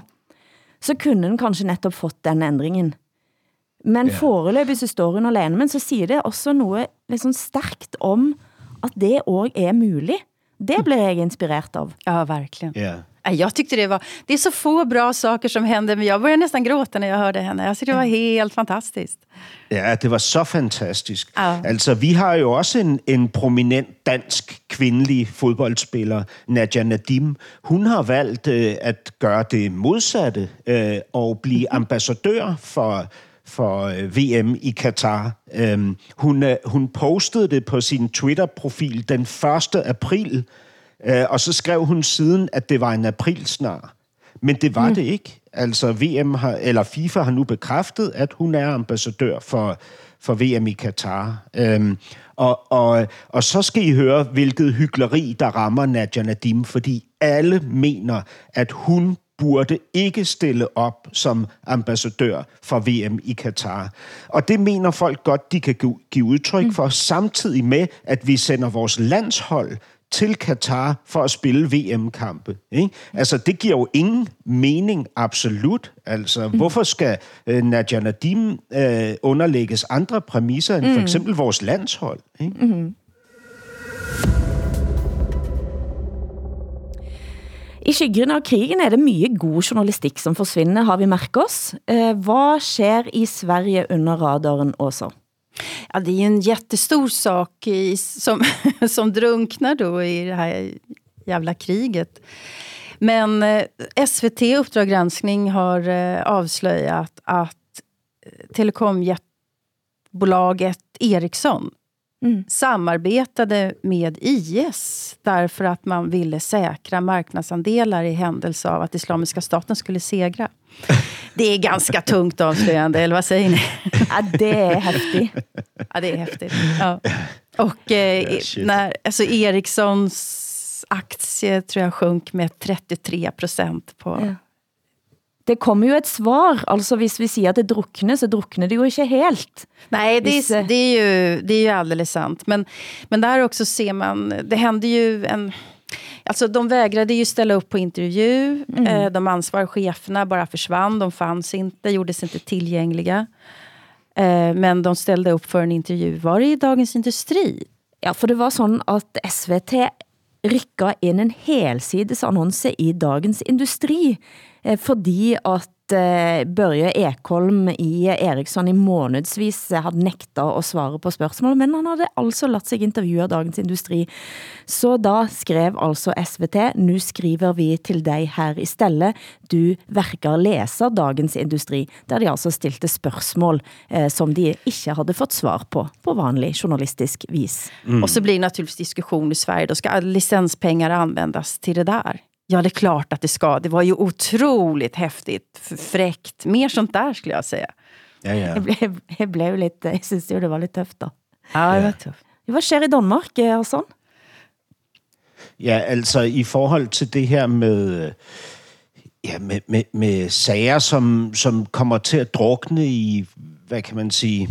så kunne den kanskje netop fått den ændringen. Men yeah. foreløbig så står hun alene, men så siger det også noget liksom stærkt om, at det også er muligt. Det blev jeg inspireret av.
Ja, verkligen. Yeah. Jag tyckte det var, det är så få bra saker som händer, men jag började nästan gråta när jag hörde henne. Jag tyckte det var helt fantastiskt.
Ja, det var så fantastisk. Ja. Altså, vi har jo også en, en prominent dansk kvindelig fodboldspiller, Nadia Nadim. Hun har valgt øh, at gøre det modsatte øh, og blive mhm. ambassadør for for øh, VM i Katar. Øhm, hun, øh, hun postede det på sin Twitter-profil den 1. april, øh, og så skrev hun siden, at det var en aprilsnar. Men det var mm. det ikke. Altså VM har, eller FIFA har nu bekræftet, at hun er ambassadør for, for VM i Katar. Øhm, og, og, og så skal I høre, hvilket hyggeleri, der rammer Nadia Nadim, fordi alle mener, at hun burde ikke stille op som ambassadør for VM i Katar. Og det mener folk godt, de kan give udtryk mm. for, samtidig med, at vi sender vores landshold til Katar for at spille VM-kampe. Ikke? Altså, det giver jo ingen mening, absolut. Altså, mm. hvorfor skal øh, Nadia Nadim øh, underlægges andre præmisser end mm. for eksempel vores landshold? Ikke? Mm.
I skyggen av krigen er det mye god journalistik som forsvinder, har vi mærket oss. Eh, hvad sker i Sverige under radaren også?
Ja, det är ju en jättestor sak i, som, som drunknar då i det här jävla kriget. Men eh, SVT Uppdrag granskning har eh, avslöjat att eh, telekomjättbolaget Ericsson mm. samarbetade med IS därför att man ville säkra marknadsandelar i händelse av att Islamiska staten skulle segra. Det är ganska tungt avslöjande, eller vad säger ni?
Ja, det är häftigt.
Ja, det är häftigt. Ja. Och eh, när, alltså Ericssons aktie tror jag sjönk med 33 procent på, ja
det kommer jo et svar. Altså hvis vi siger, at det drukner, så drukner det jo ikke helt.
Nej, det är, eh, det är, ju, det är ju alldeles sant. Men, men där också ser man, det hände ju en... Alltså de vägrade ju ställa upp på intervju. Mm. Eh, de ansvariga cheferna bara försvann. De fanns inte, gjordes inte tillgängliga. Eh, men de ställde upp för en intervju. Var det i Dagens Industri?
Ja, för det var sån att SVT rykket ind en helsides annonce i Dagens Industri fordi at eh, Børje Ekholm i Eriksson i månedsvis havde nægtet at svare på spørgsmål, men han havde altså ladt sig intervjue av Dagens Industri. Så da skrev altså SVT, nu skriver vi til dig her i stelle, du verkar læser Dagens Industri, der de altså stilte spørgsmål, eh, som de ikke havde fått svar på, på vanlig journalistisk vis.
Mm. Och så blir naturligtvis diskussion i Sverige, då ska licenspengar användas till det där. Ja, det är klart att det ska. Det var ju otroligt häftigt, fräckt. Mer sånt där skulle jag säga.
Ja, ja. Jeg, blev, jeg blev lidt, jeg synes jo det var lidt tøft da.
Ja, det var tøft.
Hvad sker i Danmark, Hassan?
Ja, altså i forhold til det her med, ja, med, med, med sager, som, som kommer til at drukne i, hvad kan man sige,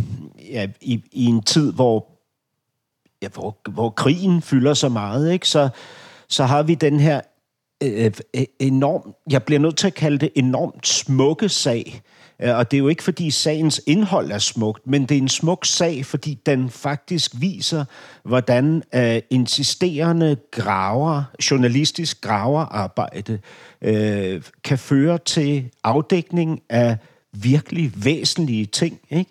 ja, i, i en tid, hvor ja, hvor, hvor krigen fylder så meget, ikke? Så, så har vi den her øh, øh enorm, jeg bliver nødt til at kalde det enormt smukke sag, øh, og det er jo ikke, fordi sagens indhold er smukt, men det er en smuk sag, fordi den faktisk viser, hvordan øh, insisterende graver, journalistisk graverarbejde, øh, kan føre til afdækning af virkelig væsentlige ting. Ikke?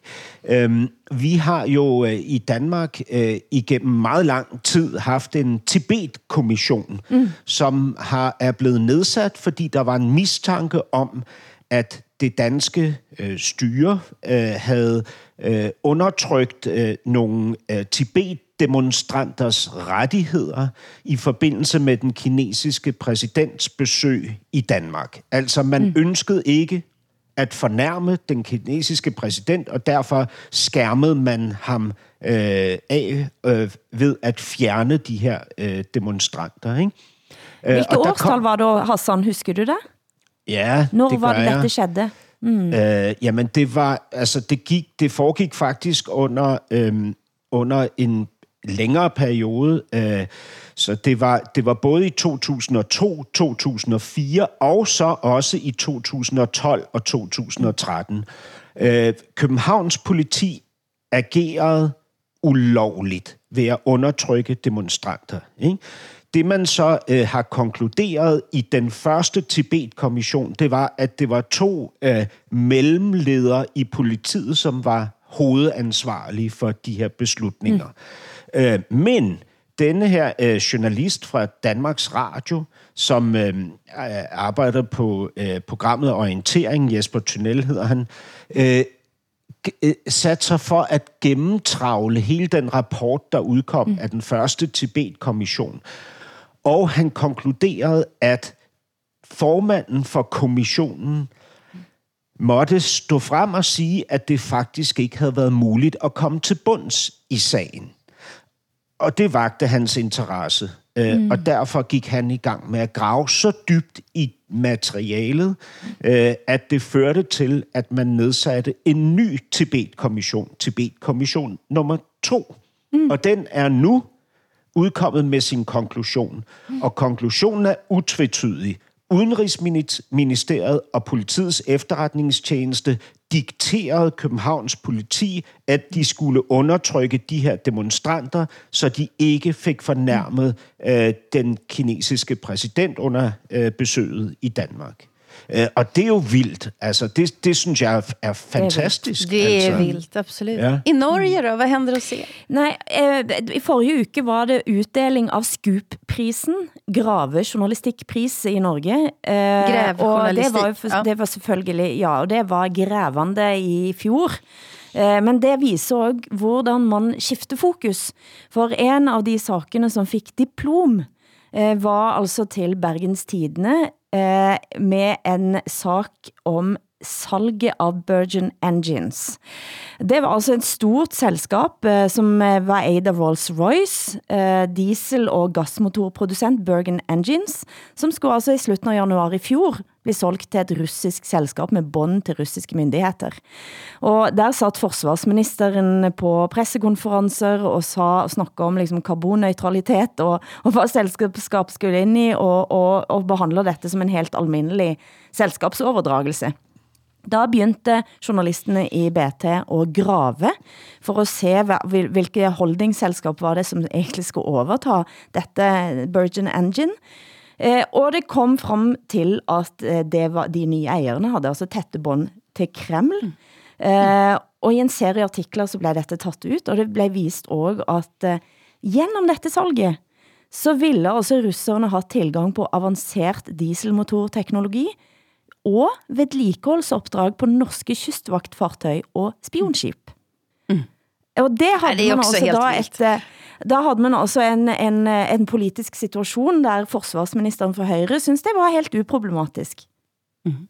Øhm, vi har jo øh, i Danmark øh, igennem meget lang tid haft en Tibet-kommission, mm. som har er blevet nedsat, fordi der var en mistanke om, at det danske øh, styre øh, havde øh, undertrykt øh, nogle øh, Tibet-demonstranters rettigheder i forbindelse med den kinesiske præsidents besøg i Danmark. Altså, man mm. ønskede ikke at fornærme den kinesiske præsident, og derfor skærmede man ham øh, af øh, ved at fjerne de her øh, demonstranter. Ikke?
Øh, Hvilke årstal kom... var det, Hassan? Husker du det?
Ja,
Når
det
var det, dette skedde?
Mm. Øh, jamen, det var, altså, det, gik, det foregik faktisk under, øhm, under en længere periode. Øh, så det var, det var både i 2002, 2004 og så også i 2012 og 2013. Øh, Københavns politi agerede ulovligt ved at undertrykke demonstranter. Ikke? Det man så øh, har konkluderet i den første Tibet-kommission, det var, at det var to øh, mellemledere i politiet, som var hovedansvarlige for de her beslutninger. Mm. Øh, men denne her øh, journalist fra Danmarks Radio, som øh, arbejder på øh, programmet Orientering, Jesper Tunnel hedder han, øh, øh, sat sig for at gennemtravle hele den rapport, der udkom mm. af den første Tibet-kommission. Og han konkluderede, at formanden for kommissionen måtte stå frem og sige, at det faktisk ikke havde været muligt at komme til bunds i sagen. Og det vagte hans interesse. Øh, mm. Og derfor gik han i gang med at grave så dybt i materialet, øh, at det førte til, at man nedsatte en ny Tibet-kommission, Tibet-kommission nummer to. Mm. Og den er nu udkommet med sin konklusion. Og konklusionen er utvetydig. Udenrigsministeriet og politiets efterretningstjeneste dikterede Københavns politi, at de skulle undertrykke de her demonstranter, så de ikke fik fornærmet øh, den kinesiske præsident under øh, besøget i Danmark. Uh, og det er jo vildt. Altså, det, det synes jeg er fantastisk.
Det er
altså.
vildt, absolut. Ja. I Norge då, hvad hænder at se?
Nej, eh, i forrige uke var det utdeling av Scoop-prisen, Grave Journalistikpris i Norge.
Eh,
og det var, for, det var selvfølgelig, ja, og det var grævende i fjor. Eh, men det viser også, hvordan man skifter fokus. For en av de sakene som fik diplom, eh, var altså til Bergens Tidene eh, med en sak om salget av Virgin Engines. Det var altså et stort selskab, eh, som eh, var eid av Rolls-Royce, eh, diesel- og gasmotorproducent Bergen Engines, som skulle altså i slutten av januar i fjor bli solgt til et russisk selskab med bånd til russiske myndigheter. Og der satt forsvarsministeren på pressekonferencer og sa, snakkede om liksom karbonneutralitet og, og hvad selskab skulle ind i og, og, og behandler dette som en helt almindelig selskabsoverdragelse. Da begyndte journalisterne i BT å grave for at se hvilke holdningsselskap var det som egentlig skulle overta dette Virgin Engine. Eh, og det kom frem til at eh, det var, de nye ejerne havde altså tætte bånd til Kreml. Eh, og i en serie artikler så blev dette tatt ut, og det blev vist også at eh, gennem dette salget så ville altså russerne ha tilgang på avanceret dieselmotorteknologi, og vedligeholdsoppdrag på norske kystvaktfartøy og spionskip. Mm. Og det havde det man altså da et, da havde man altså en, en, en politisk situation, der forsvarsministeren for Højre synes det var helt uproblematisk.
Mm.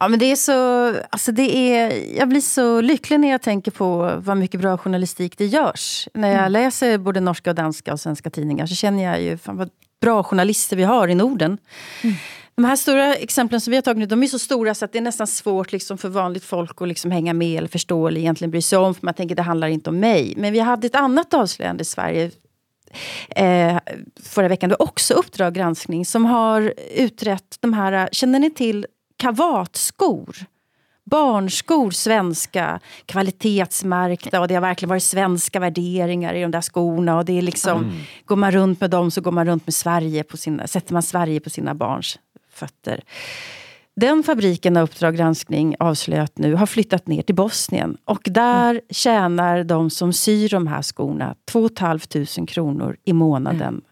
Ja, men det är så, alltså det är, jag blir så lycklig när jag tänker på vad mycket bra journalistik det görs. När jag mm. läser både norska och danska och svenska tidningar så känner jag ju fan vad bra journalister vi har i Norden. Mm. De här stora exemplen som vi har tagit nu, de är så stora så att det är nästan svårt liksom för vanligt folk att liksom hänga med eller förstå eller egentligen bry sig om. För man tänker det handlar inte om mig. Men vi hade ett annat avslöjande i Sverige eh, förra veckan. Det också Uppdrag granskning som har utrett de här, känner ni till kavatskor? barnskor, svenska, kvalitetsmärkta och det har verkligen varit svenska värderingar i de där skorna. Och det är liksom, mm. Går man runt med dem så går man runt med Sverige på sina, sätter man Sverige på sina barns fötter. Den fabriken av Uppdrag granskning avslöjat nu har flyttat ner till Bosnien. Och där mm. tjänar de som syr de här skorna 2 500 kronor i månaden. Mm.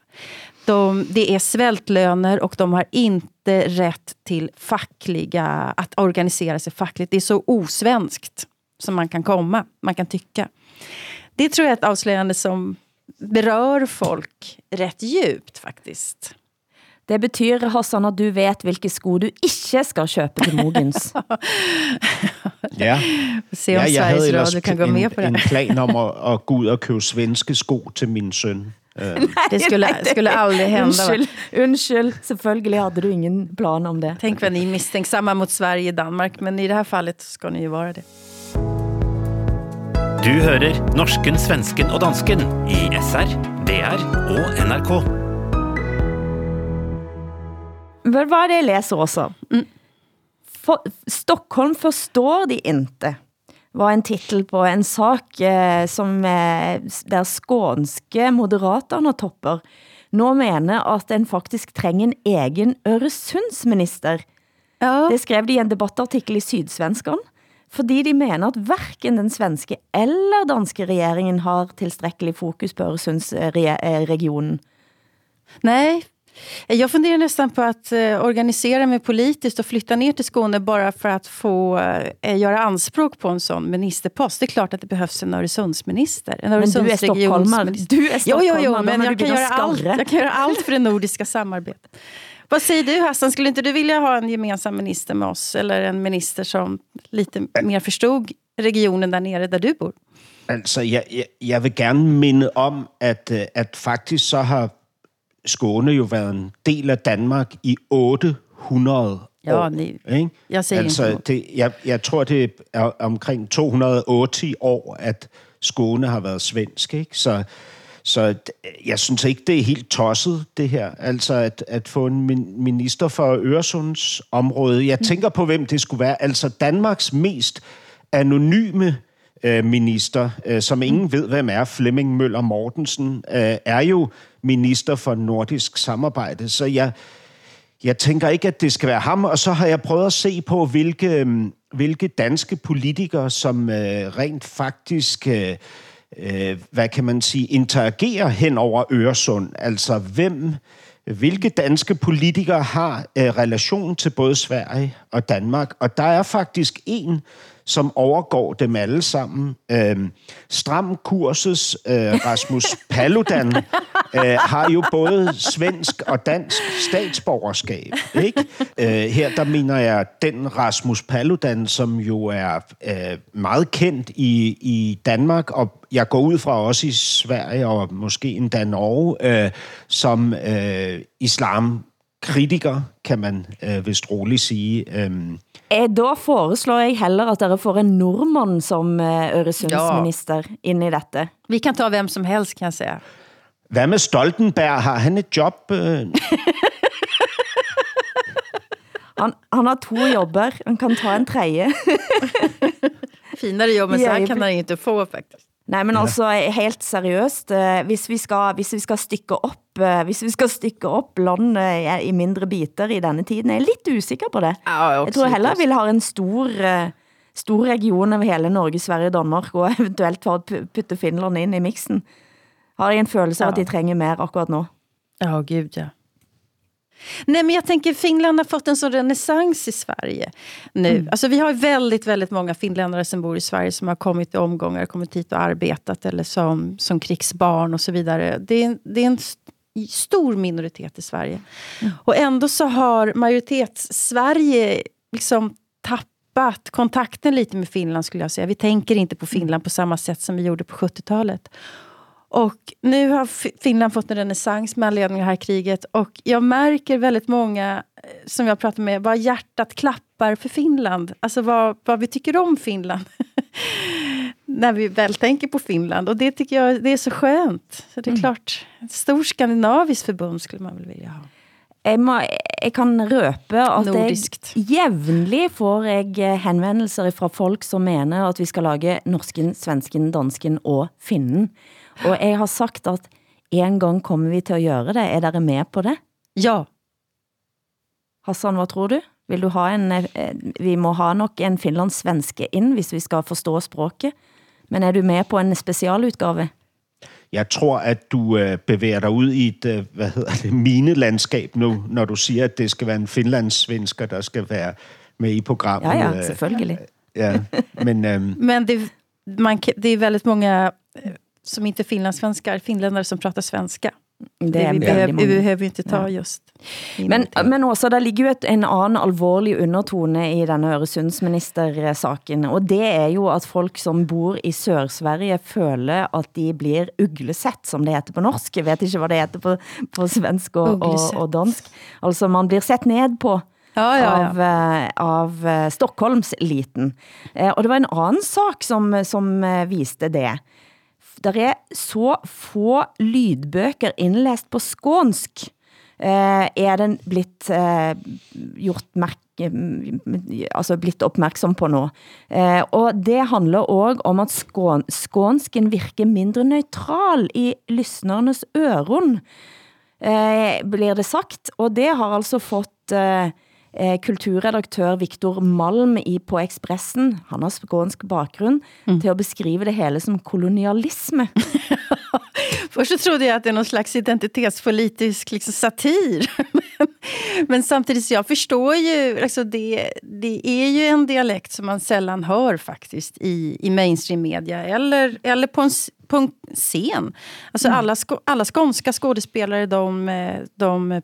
De, det är svältlöner och de har inte rätt till fackliga, att organisera sig fackligt. Det är så osvenskt som man kan komma, man kan tycka. Det tror jag är ett avslöjande som berör folk rätt djupt faktiskt.
Det betyder, Hassan, at du vet, hvilke sko du ikke skal købe til Mogens.
ja.
Se om ja, jeg havde ellers kan gå med på det.
en plan om at, at gå ud og købe svenske sko til min søn.
Nej, det skulle, skulle aldrig hända.
Undskyld, undskyld, selvfølgelig hade du ingen plan om det.
Tänk vad ni är misstänksamma mot Sverige och Danmark, men i det här fallet ska ni ju vara det.
Du hører norsken, svensken og dansken i SR, DR og NRK.
Vad är det jag läser också? Mm. For, Stockholm förstår de inte var en titel på en sak eh, som eh, der skånske moderaterne topper nå mener at en faktisk trænger en egen Øresundsminister. Ja. Det skrev de i en debattartikel i Sydsvenskan, fordi de mener at hverken den svenske eller danske regeringen har tilstrækkelig fokus på Øresundsregionen. Eh,
Nej, jag funderar nästan på att eh, organisera mig politiskt och flytta ner till Skåne bara för att få eh, göra anspråk på en sån ministerpost. Det är klart att det behövs en Öresundsminister. En
men du är stockholmare. Du är
jo, jo, jo, men jag kan, göra allt, jag kan göra allt för det nordiska samarbetet. Vad säger du Hassan, skulle inte du vilja ha en gemensam minister med oss? Eller en minister som lite mer förstod regionen där nere där du bor?
Altså, jeg, jeg, jeg vil gerne minde om, at, øh, at faktisk så har Skåne jo været en del af Danmark i 800 ja, år. Nej. Ikke?
Jeg ser
altså, det, jeg, jeg tror, det er omkring 280 år, at Skåne har været svensk. Ikke? Så, så jeg synes ikke, det er helt tosset, det her. Altså at, at få en minister for Øresunds område. Jeg tænker på, hvem det skulle være. Altså Danmarks mest anonyme øh, minister, øh, som ingen ved, hvem er, Flemming Møller Mortensen, øh, er jo minister for nordisk samarbejde. Så jeg, jeg tænker ikke, at det skal være ham. Og så har jeg prøvet at se på, hvilke, øh, hvilke danske politikere, som øh, rent faktisk... Øh, øh, hvad kan man sige, interagerer hen over Øresund. Altså, hvem, hvilke danske politikere har øh, relation til både Sverige og Danmark? Og der er faktisk en, som overgår dem alle sammen. Øhm, Stram Kurses øh, Rasmus Paludan øh, har jo både svensk og dansk statsborgerskab. Ikke? Øh, her der mener jeg den Rasmus Paludan, som jo er øh, meget kendt i, i Danmark, og jeg går ud fra også i Sverige og måske endda Norge, øh, som øh, islam kritiker, kan man øh, vist roligt sige. Øhm.
Eh, da foreslår jeg heller, at dere får en nordmand som øh, Øresundsminister ja. ind i dette.
Vi kan ta hvem som helst, kan jeg sige.
Hvad med Stoltenberg? Har han et job? Øh?
han, han har to jobber. Han kan ta en tredje.
Finere jobb, men så kan han ikke få, faktisk.
Nej, men altså helt seriøst, eh, hvis vi skal, hvis vi skal stykke op, eh, hvis vi skal stykke op landet i mindre biter i denne tiden, er jeg lidt usikker på det. Ja, jeg, tror heller, vi vil ha en stor, eh, stor region over hele Norge, Sverige, Danmark, og eventuelt for at putte Finland ind i mixen. Har jeg en følelse av, ja. at de trænger mer akkurat nu.
Ja, oh, gud ja. Nej, men jag tänker Finland har fått en sån renässans i Sverige nu. Mm. Alltså, vi har väldigt, väldigt många finländare som bor i Sverige som har kommit i omgångar, kommit hit och arbetat eller som, som krigsbarn och så vidare. Det är, det är en stor minoritet i Sverige. Mm. Och ändå så har majoritets-Sverige liksom tappat kontakten lite med Finland skulle jag säga. Vi tänker inte på Finland på samma sätt som vi gjorde på 70-talet. Och nu har Finland fått en renässans med anledning av det här kriget och jag märker väldigt många som jag pratar med, vad hjärtat klappar för Finland. Alltså vad, vad vi tycker om Finland. När vi väl tänker på Finland. Och det tycker jag det är så skönt. Så det är mm. klart, ett stort skandinaviskt förbund skulle man väl vilja ha.
Jeg, må, jeg kan røpe at Nordiskt. jeg jævnlig får jeg eh, henvendelser fra folk, som mener at vi skal lage norsken, svensken, dansken og finnen. Og jeg har sagt at en gang kommer vi til at gøre det. Er dere med på det?
Ja.
Hassan, hvad tror du? Vil du ha en, eh, vi må ha nok en finlandssvenske ind, hvis vi skal forstå språket. Men er du med på en specialudgave?
Jeg tror, at du øh, bevæger dig ud i et, øh, hvad hedder det, minelandskab nu, når du siger, at det skal være en finlandssvensker, der skal være med i programmet.
Ja, ja, selvfølgelig.
Ja, men,
øhm, men det, man, det er väldigt många som inte finlandssvenskar, finländare som pratar svenska. Det, är vi, behöver, vi behöver inte ta ja. just.
Men, men også, der ligger jo et, en anden alvorlig undertone i denne Øresundsminister-saken, og det er jo at folk som bor i Sør-Sverige føler at de blir uglesett, som det heter på norsk. Jeg vet ikke, hvad det heter på, på svensk og, og, og dansk. Altså, man blir sett ned på. Ja, ja, ja. av, eh, av eh, Stockholmsliten. Eh, og det var en anden sak, som, som viste det der er så få lydbøger indlæst på skånsk, eh, er den blitt eh, gjort mærke altså blitt opmærksom på nu. Eh, og det handler også om at skån, skånsken virker mindre neutral i lyssnernes øron, eh, blir det sagt. Og det har altså fått eh, kulturredaktør Viktor Malm i på Expressen, han har skånsk bakgrund, mm. til at beskrive det hele som kolonialisme.
Först så trodde jag att det är någon slags identitetspolitisk liksom, satir. men, men samtidigt, så jag förstår ju, alltså det, det är ju en dialekt som man sällan hör faktiskt i, i mainstream media eller, eller på en, på en scen. Alltså mm. alla, alla skånska skådespelare de, de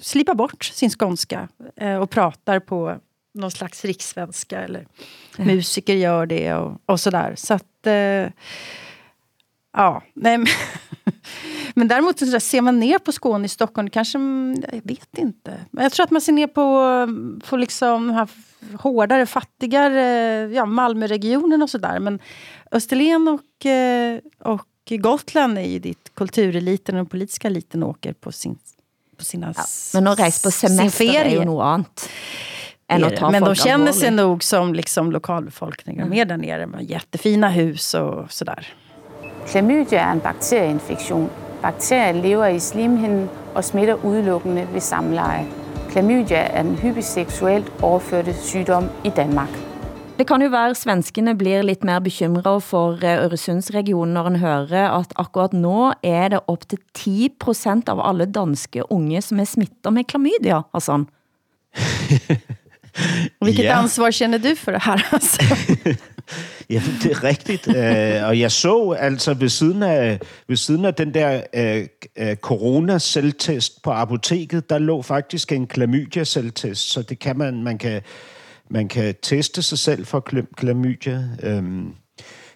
slipar bort sin skånska eh, och pratar på någon slags rikssvenska eller mm. musiker gör det och, och sådär. Så att... Eh, ja, nej men, men däremot så ser man ner på Skåne i Stockholm, kanske, jag vet inte. Men jag tror att man ser ner på, på liksom här hårdare, fattigare, ja, Malmöregionen och sådär. Men Österlen och, eh, och Gotland är ju dit kultureliten och den politiska eliten åker på sin på sina ja,
Men att resa på semester är ju något annat.
Än att ta men de känner sig nog som liksom lokalbefolkningen mm. med där nere med jättefina hus och sådär.
Klamydia er en bakterieinfektion. Bakterier lever i slimhinden og smitter udelukkende ved samleje. Klamydia er en hyppig seksuelt overførte sygdom i Danmark.
Det kan jo være, svenskene blir lidt mere bekymret for eh, Øresundsregionen, når en hører at akkurat nå er det op til 10% av alle danske unge, som er smittet med klamydia, Hassan.
Vilket ja. ansvar känner du for det her? Altså?
ja, det er rigtigt. Uh, og jeg så altså ved siden af, ved siden af den der øh, øh, uh, corona-selvtest på apoteket, der lå faktisk en klamydia-selvtest, så det kan man, man kan man kan teste sig selv for klamydia. Øhm,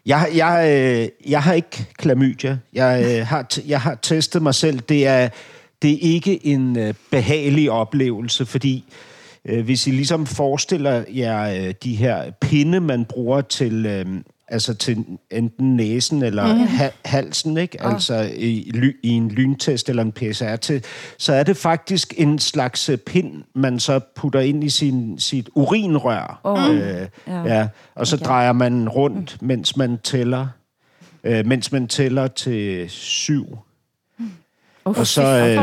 jeg, jeg, øh, jeg har ikke klamydia. Jeg, øh, har, jeg har testet mig selv. Det er, det er ikke en øh, behagelig oplevelse, fordi øh, hvis I ligesom forestiller jer øh, de her pinde, man bruger til... Øh, altså til enten næsen eller mm. ha- halsen, ikke? Oh. Altså i, ly- i en lyntest eller en PCR til, så er det faktisk en slags øh, pind, man så putter ind i sin sit urinrør. Oh. Øh, ja. ja. Og så okay. drejer man rundt, mm. mens man tæller, øh, mens man tæller til syv.
Mm. Oh, og så øh,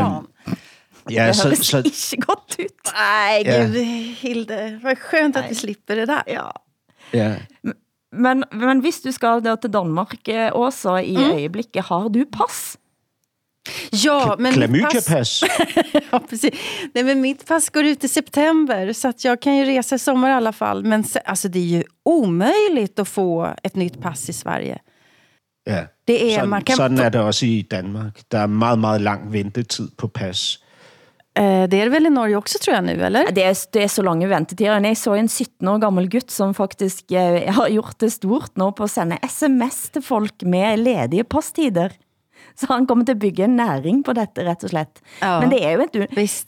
Ja, det så, så, ikke godt ut. Nej, ja. gud, Hilde. Vad skönt att vi slipper det där. Ja.
Ja.
Men, men hvis du skal da til Danmark eh, også i mm. øjeblikket, har du pass?
Ja, men
Klamydia-pass.
ja, precis. Nej, men mitt pass går ut i september så att jag kan ju resa i sommar i alla fall. Men alltså, det är ju omöjligt att få ett nytt pass i Sverige.
Ja,
det er,
sådan,
man kan
sådan er det også i Danmark. Der er meget, meget lang ventetid på pas.
Eh, det er vel i Norge også, tror jeg nu, eller?
Det er, det er så lange ventetider. Jeg så en 17 år gammel gut, som faktisk eh, har gjort det stort nå på at sende sms til folk med ledige passtider. Så han kommer til at bygge en næring på dette, rett og slett.
Ja.
Men det er, jo et,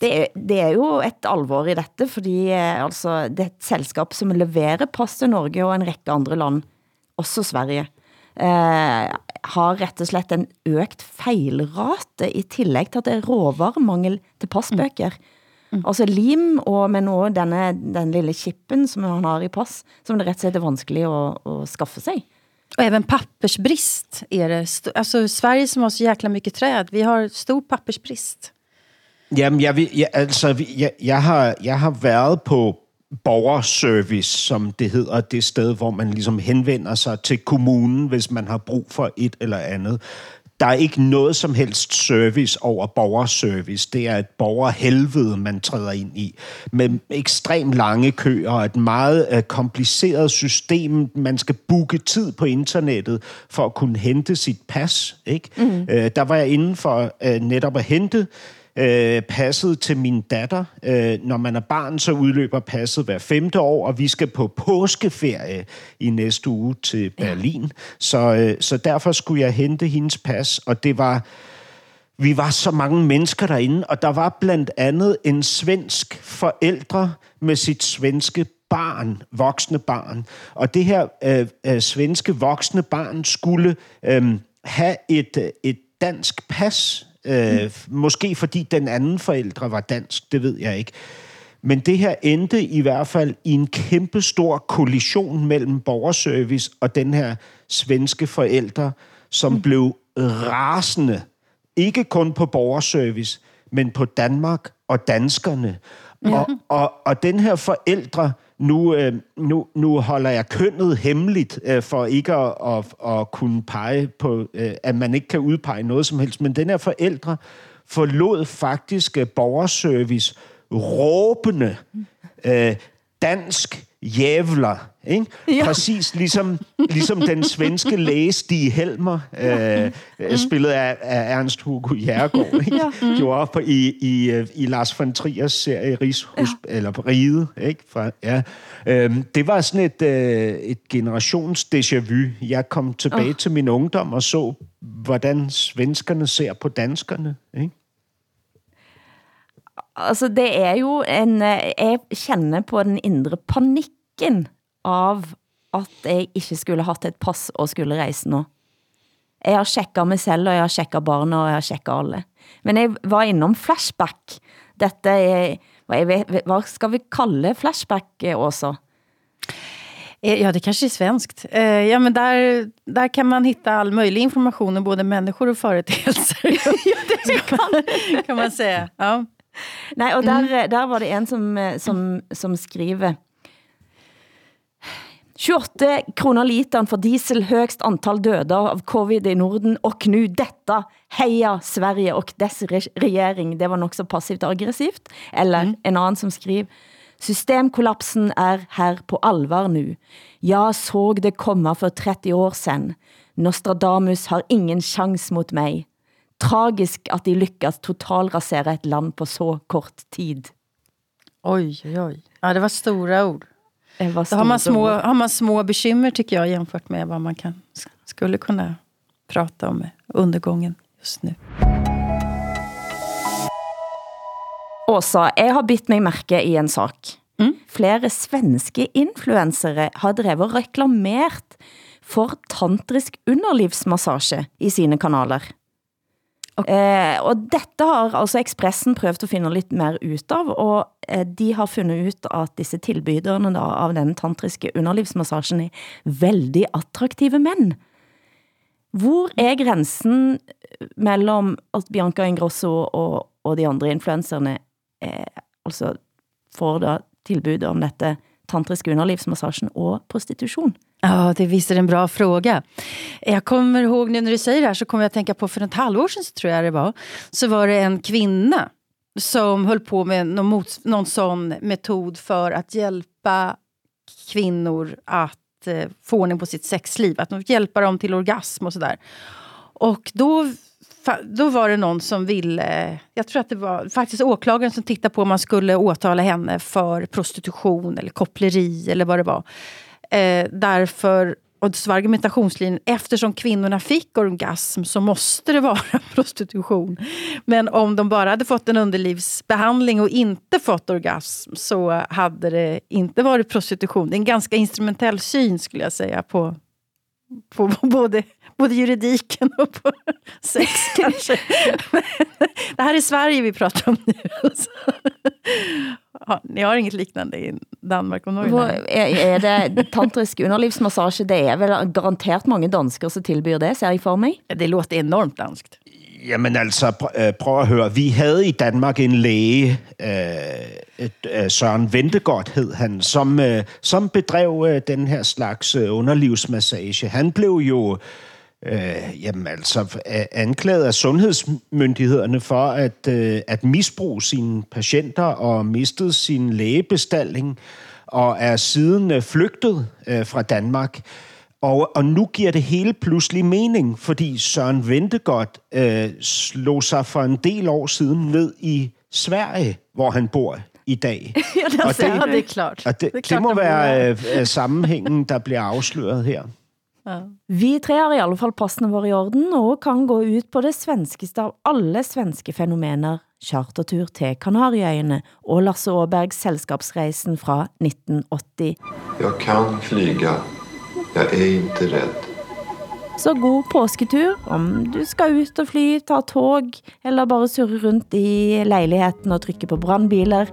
det, er, det er jo et alvor i dette, fordi eh, altså, det er et selskap som leverer pass til Norge og en række andre land, også Sverige, eh, har rett og slett en økt feilrate i tillæg til at det er råvaremangel til passbøker. Mm. Altså lim og med nå denne, den lille chippen som han har i pass, som det rett og slett er vanskelig at, at skaffe sig.
Och även pappersbrist är det. Alltså Sverige som har så jäkla mycket träd, vi har stor pappersbrist.
Jamen, jeg, vil, jeg, altså, vi- jeg, jeg, har, jeg har været på borgerservice, som det hedder, det sted, hvor man ligesom henvender sig til kommunen, hvis man har brug for et eller andet. Der er ikke noget som helst service over borgerservice. Det er et borgerhelvede, man træder ind i. Med ekstremt lange køer og et meget uh, kompliceret system. Man skal booke tid på internettet for at kunne hente sit pas. Ikke? Mm. Uh, der var jeg inde for uh, netop at hente øh, passet til min datter. Øh, når man er barn, så udløber passet hver femte år, og vi skal på påskeferie i næste uge til Berlin. Ja. Så, øh, så derfor skulle jeg hente hendes pas, og det var... Vi var så mange mennesker derinde, og der var blandt andet en svensk forældre med sit svenske barn, voksne barn. Og det her øh, øh, svenske voksne barn skulle øh, have et, øh, et dansk pas, øh, måske fordi den anden forældre var dansk, det ved jeg ikke. Men det her endte i hvert fald i en kæmpe stor kollision mellem borgerservice og den her svenske forældre, som mm. blev rasende. Ikke kun på borgerservice, men på Danmark og danskerne. Ja. Og, og, og den her forældre, nu, øh, nu, nu holder jeg kønnet hemmeligt, øh, for ikke at, at, at kunne pege på, øh, at man ikke kan udpege noget som helst, men den her forældre forlod faktisk øh, borgerservice råbende øh, dansk jævler. Ikke? Ja. Præcis ligesom, ligesom den svenske læge Stig Helmer, øh, mm. spillet af, af Ernst Hugo Jærgaard, ikke?
Ja.
Mm. gjorde på i, i, i Lars von Triers serie Rigshus, ja. eller på Ride. Ikke? Fra, ja. øhm, det var sådan et, øh, et generations déjà vu. Jeg kom tilbage oh. til min ungdom og så, hvordan svenskerne ser på danskerne. Ikke?
Altså, det er jo en... eh, Jeg kender på den indre panikken av at jeg ikke skulle haft et pass og skulle rejse nå. Jeg har tjekket mig selv, og jeg har tjekket barna, og jeg har tjekket alle. Men jeg var innom flashback. Dette er... Hvad, jeg hvad skal vi kalde flashback eh, også?
Eh, Ja, det kanske är svenskt. Eh, Ja, men där, där kan man hitta all möjlig information om både människor och företeelser. ja, det kan, kan man säga. Ja.
Nej, og der, der var det en, som, eh, som, som skriver 28 kroner literen for diesel, høgst antal døde av covid i Norden, og nu detta, heja Sverige og dess re- regering. Det var nok så passivt og aggressivt. Eller mm. en anden, som skriver, Systemkollapsen er her på alvar nu. Jeg såg det komma for 30 år sen. Nostradamus har ingen chans mot mig. Tragisk at de lyckas totalrasera ett land på så kort tid.
Oj, oj, oj. Ja, det var stora ord.
Det var
Då har man,
stora
små,
ord.
har man små bekymmer tycker jag jämfört med vad man kan, skulle kunna prata om undergången just nu.
Åsa, jeg har bitt mig mærke i en sak. Mm. Flere svenske influensere har drevet og reklamert for tantrisk underlivsmassage i sine kanaler. Okay. Eh, og dette har altså Expressen prøvet at finde lidt mer ut av, og eh, de har fundet ut at disse tilbyderne da, av den tantriske underlivsmassagen er veldig attraktive mænd. Hvor er grænsen mellem at Bianca Ingrosso og, og de andre influencerne eh, altså får da tilbud om dette tantrisk underlivsmassagen og prostitution?
Ja, det visar en bra fråga. Jag kommer ihåg nu när du säger det här så kommer jag att tänka på för ett halvår sedan så tror jag det var. Så var det en kvinna som höll på med någon, mot, någon sån metod för att hjälpa kvinnor att eh, få ordning på sitt sexliv. Att hjälpa dem till orgasm och sådär. Och då, då var det någon som ville, jag tror att det var faktiskt åklagaren som tittade på om man skulle åtala henne för prostitution eller koppleri eller vad det var. Eh, därför och så var argumentationslinjen, eftersom kvinnorna fick orgasm så måste det vara prostitution. Men om de bara hade fått en underlivsbehandling och inte fått orgasm så hade det inte varit prostitution. Det är en ganska instrumentell syn skulle jag säga på, på både, både juridiken och på sex kanske. det här är Sverige vi pratar om nu. Ni har inget liknande i Danmark og Norge?
Hvor, er, er det tantrisk underlivsmassage? Det er vel garantert mange danskere, som tilbyr det, ser jeg for mig.
Det låter enormt danskt.
Jamen altså, øh, prøv at høre. Vi havde i Danmark en læge, øh, øh, Søren Ventegodt hed han, som, øh, som bedrev øh, den her slags øh, underlivsmassage. Han blev jo øh, jamen altså anklaget af sundhedsmyndighederne for at, øh, at misbruge sine patienter og mistede sin lægebestalling og er siden øh, flygtet øh, fra Danmark. Og, og nu giver det hele pludselig mening, fordi Søren Ventegodt øh, slog sig for en del år siden ned i Sverige, hvor han bor i dag.
ja, det, og det, det er klart.
Og det, det, er klart, det må være øh, sammenhængen, der bliver afsløret her.
Ja. Vi tre har i alle fall passene våre i orden og kan gå ut på det svenskeste av alle svenske fænomener, chartertur til Kanarieøyene og Lasse Åbergs selskapsreisen fra 1980.
Jeg kan flyga. Jeg er ikke rädd.
Så god påsketur, om du skal ut og fly, ta tog, eller bare surre rundt i lejligheden og trykke på brandbiler.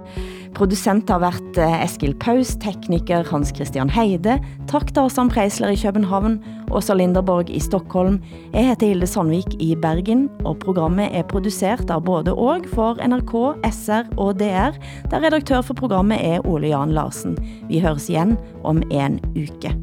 Producent har været eh, Eskil Paus, tekniker Hans Christian Heide, tak til Åsan Preisler i København, Åsa Linderborg i Stockholm. Jeg heter Hilde Sandvik i Bergen, og programmet er produceret av både og for NRK, SR og DR, der redaktør for programmet er Ole Jan Larsen. Vi høres igen om en uke.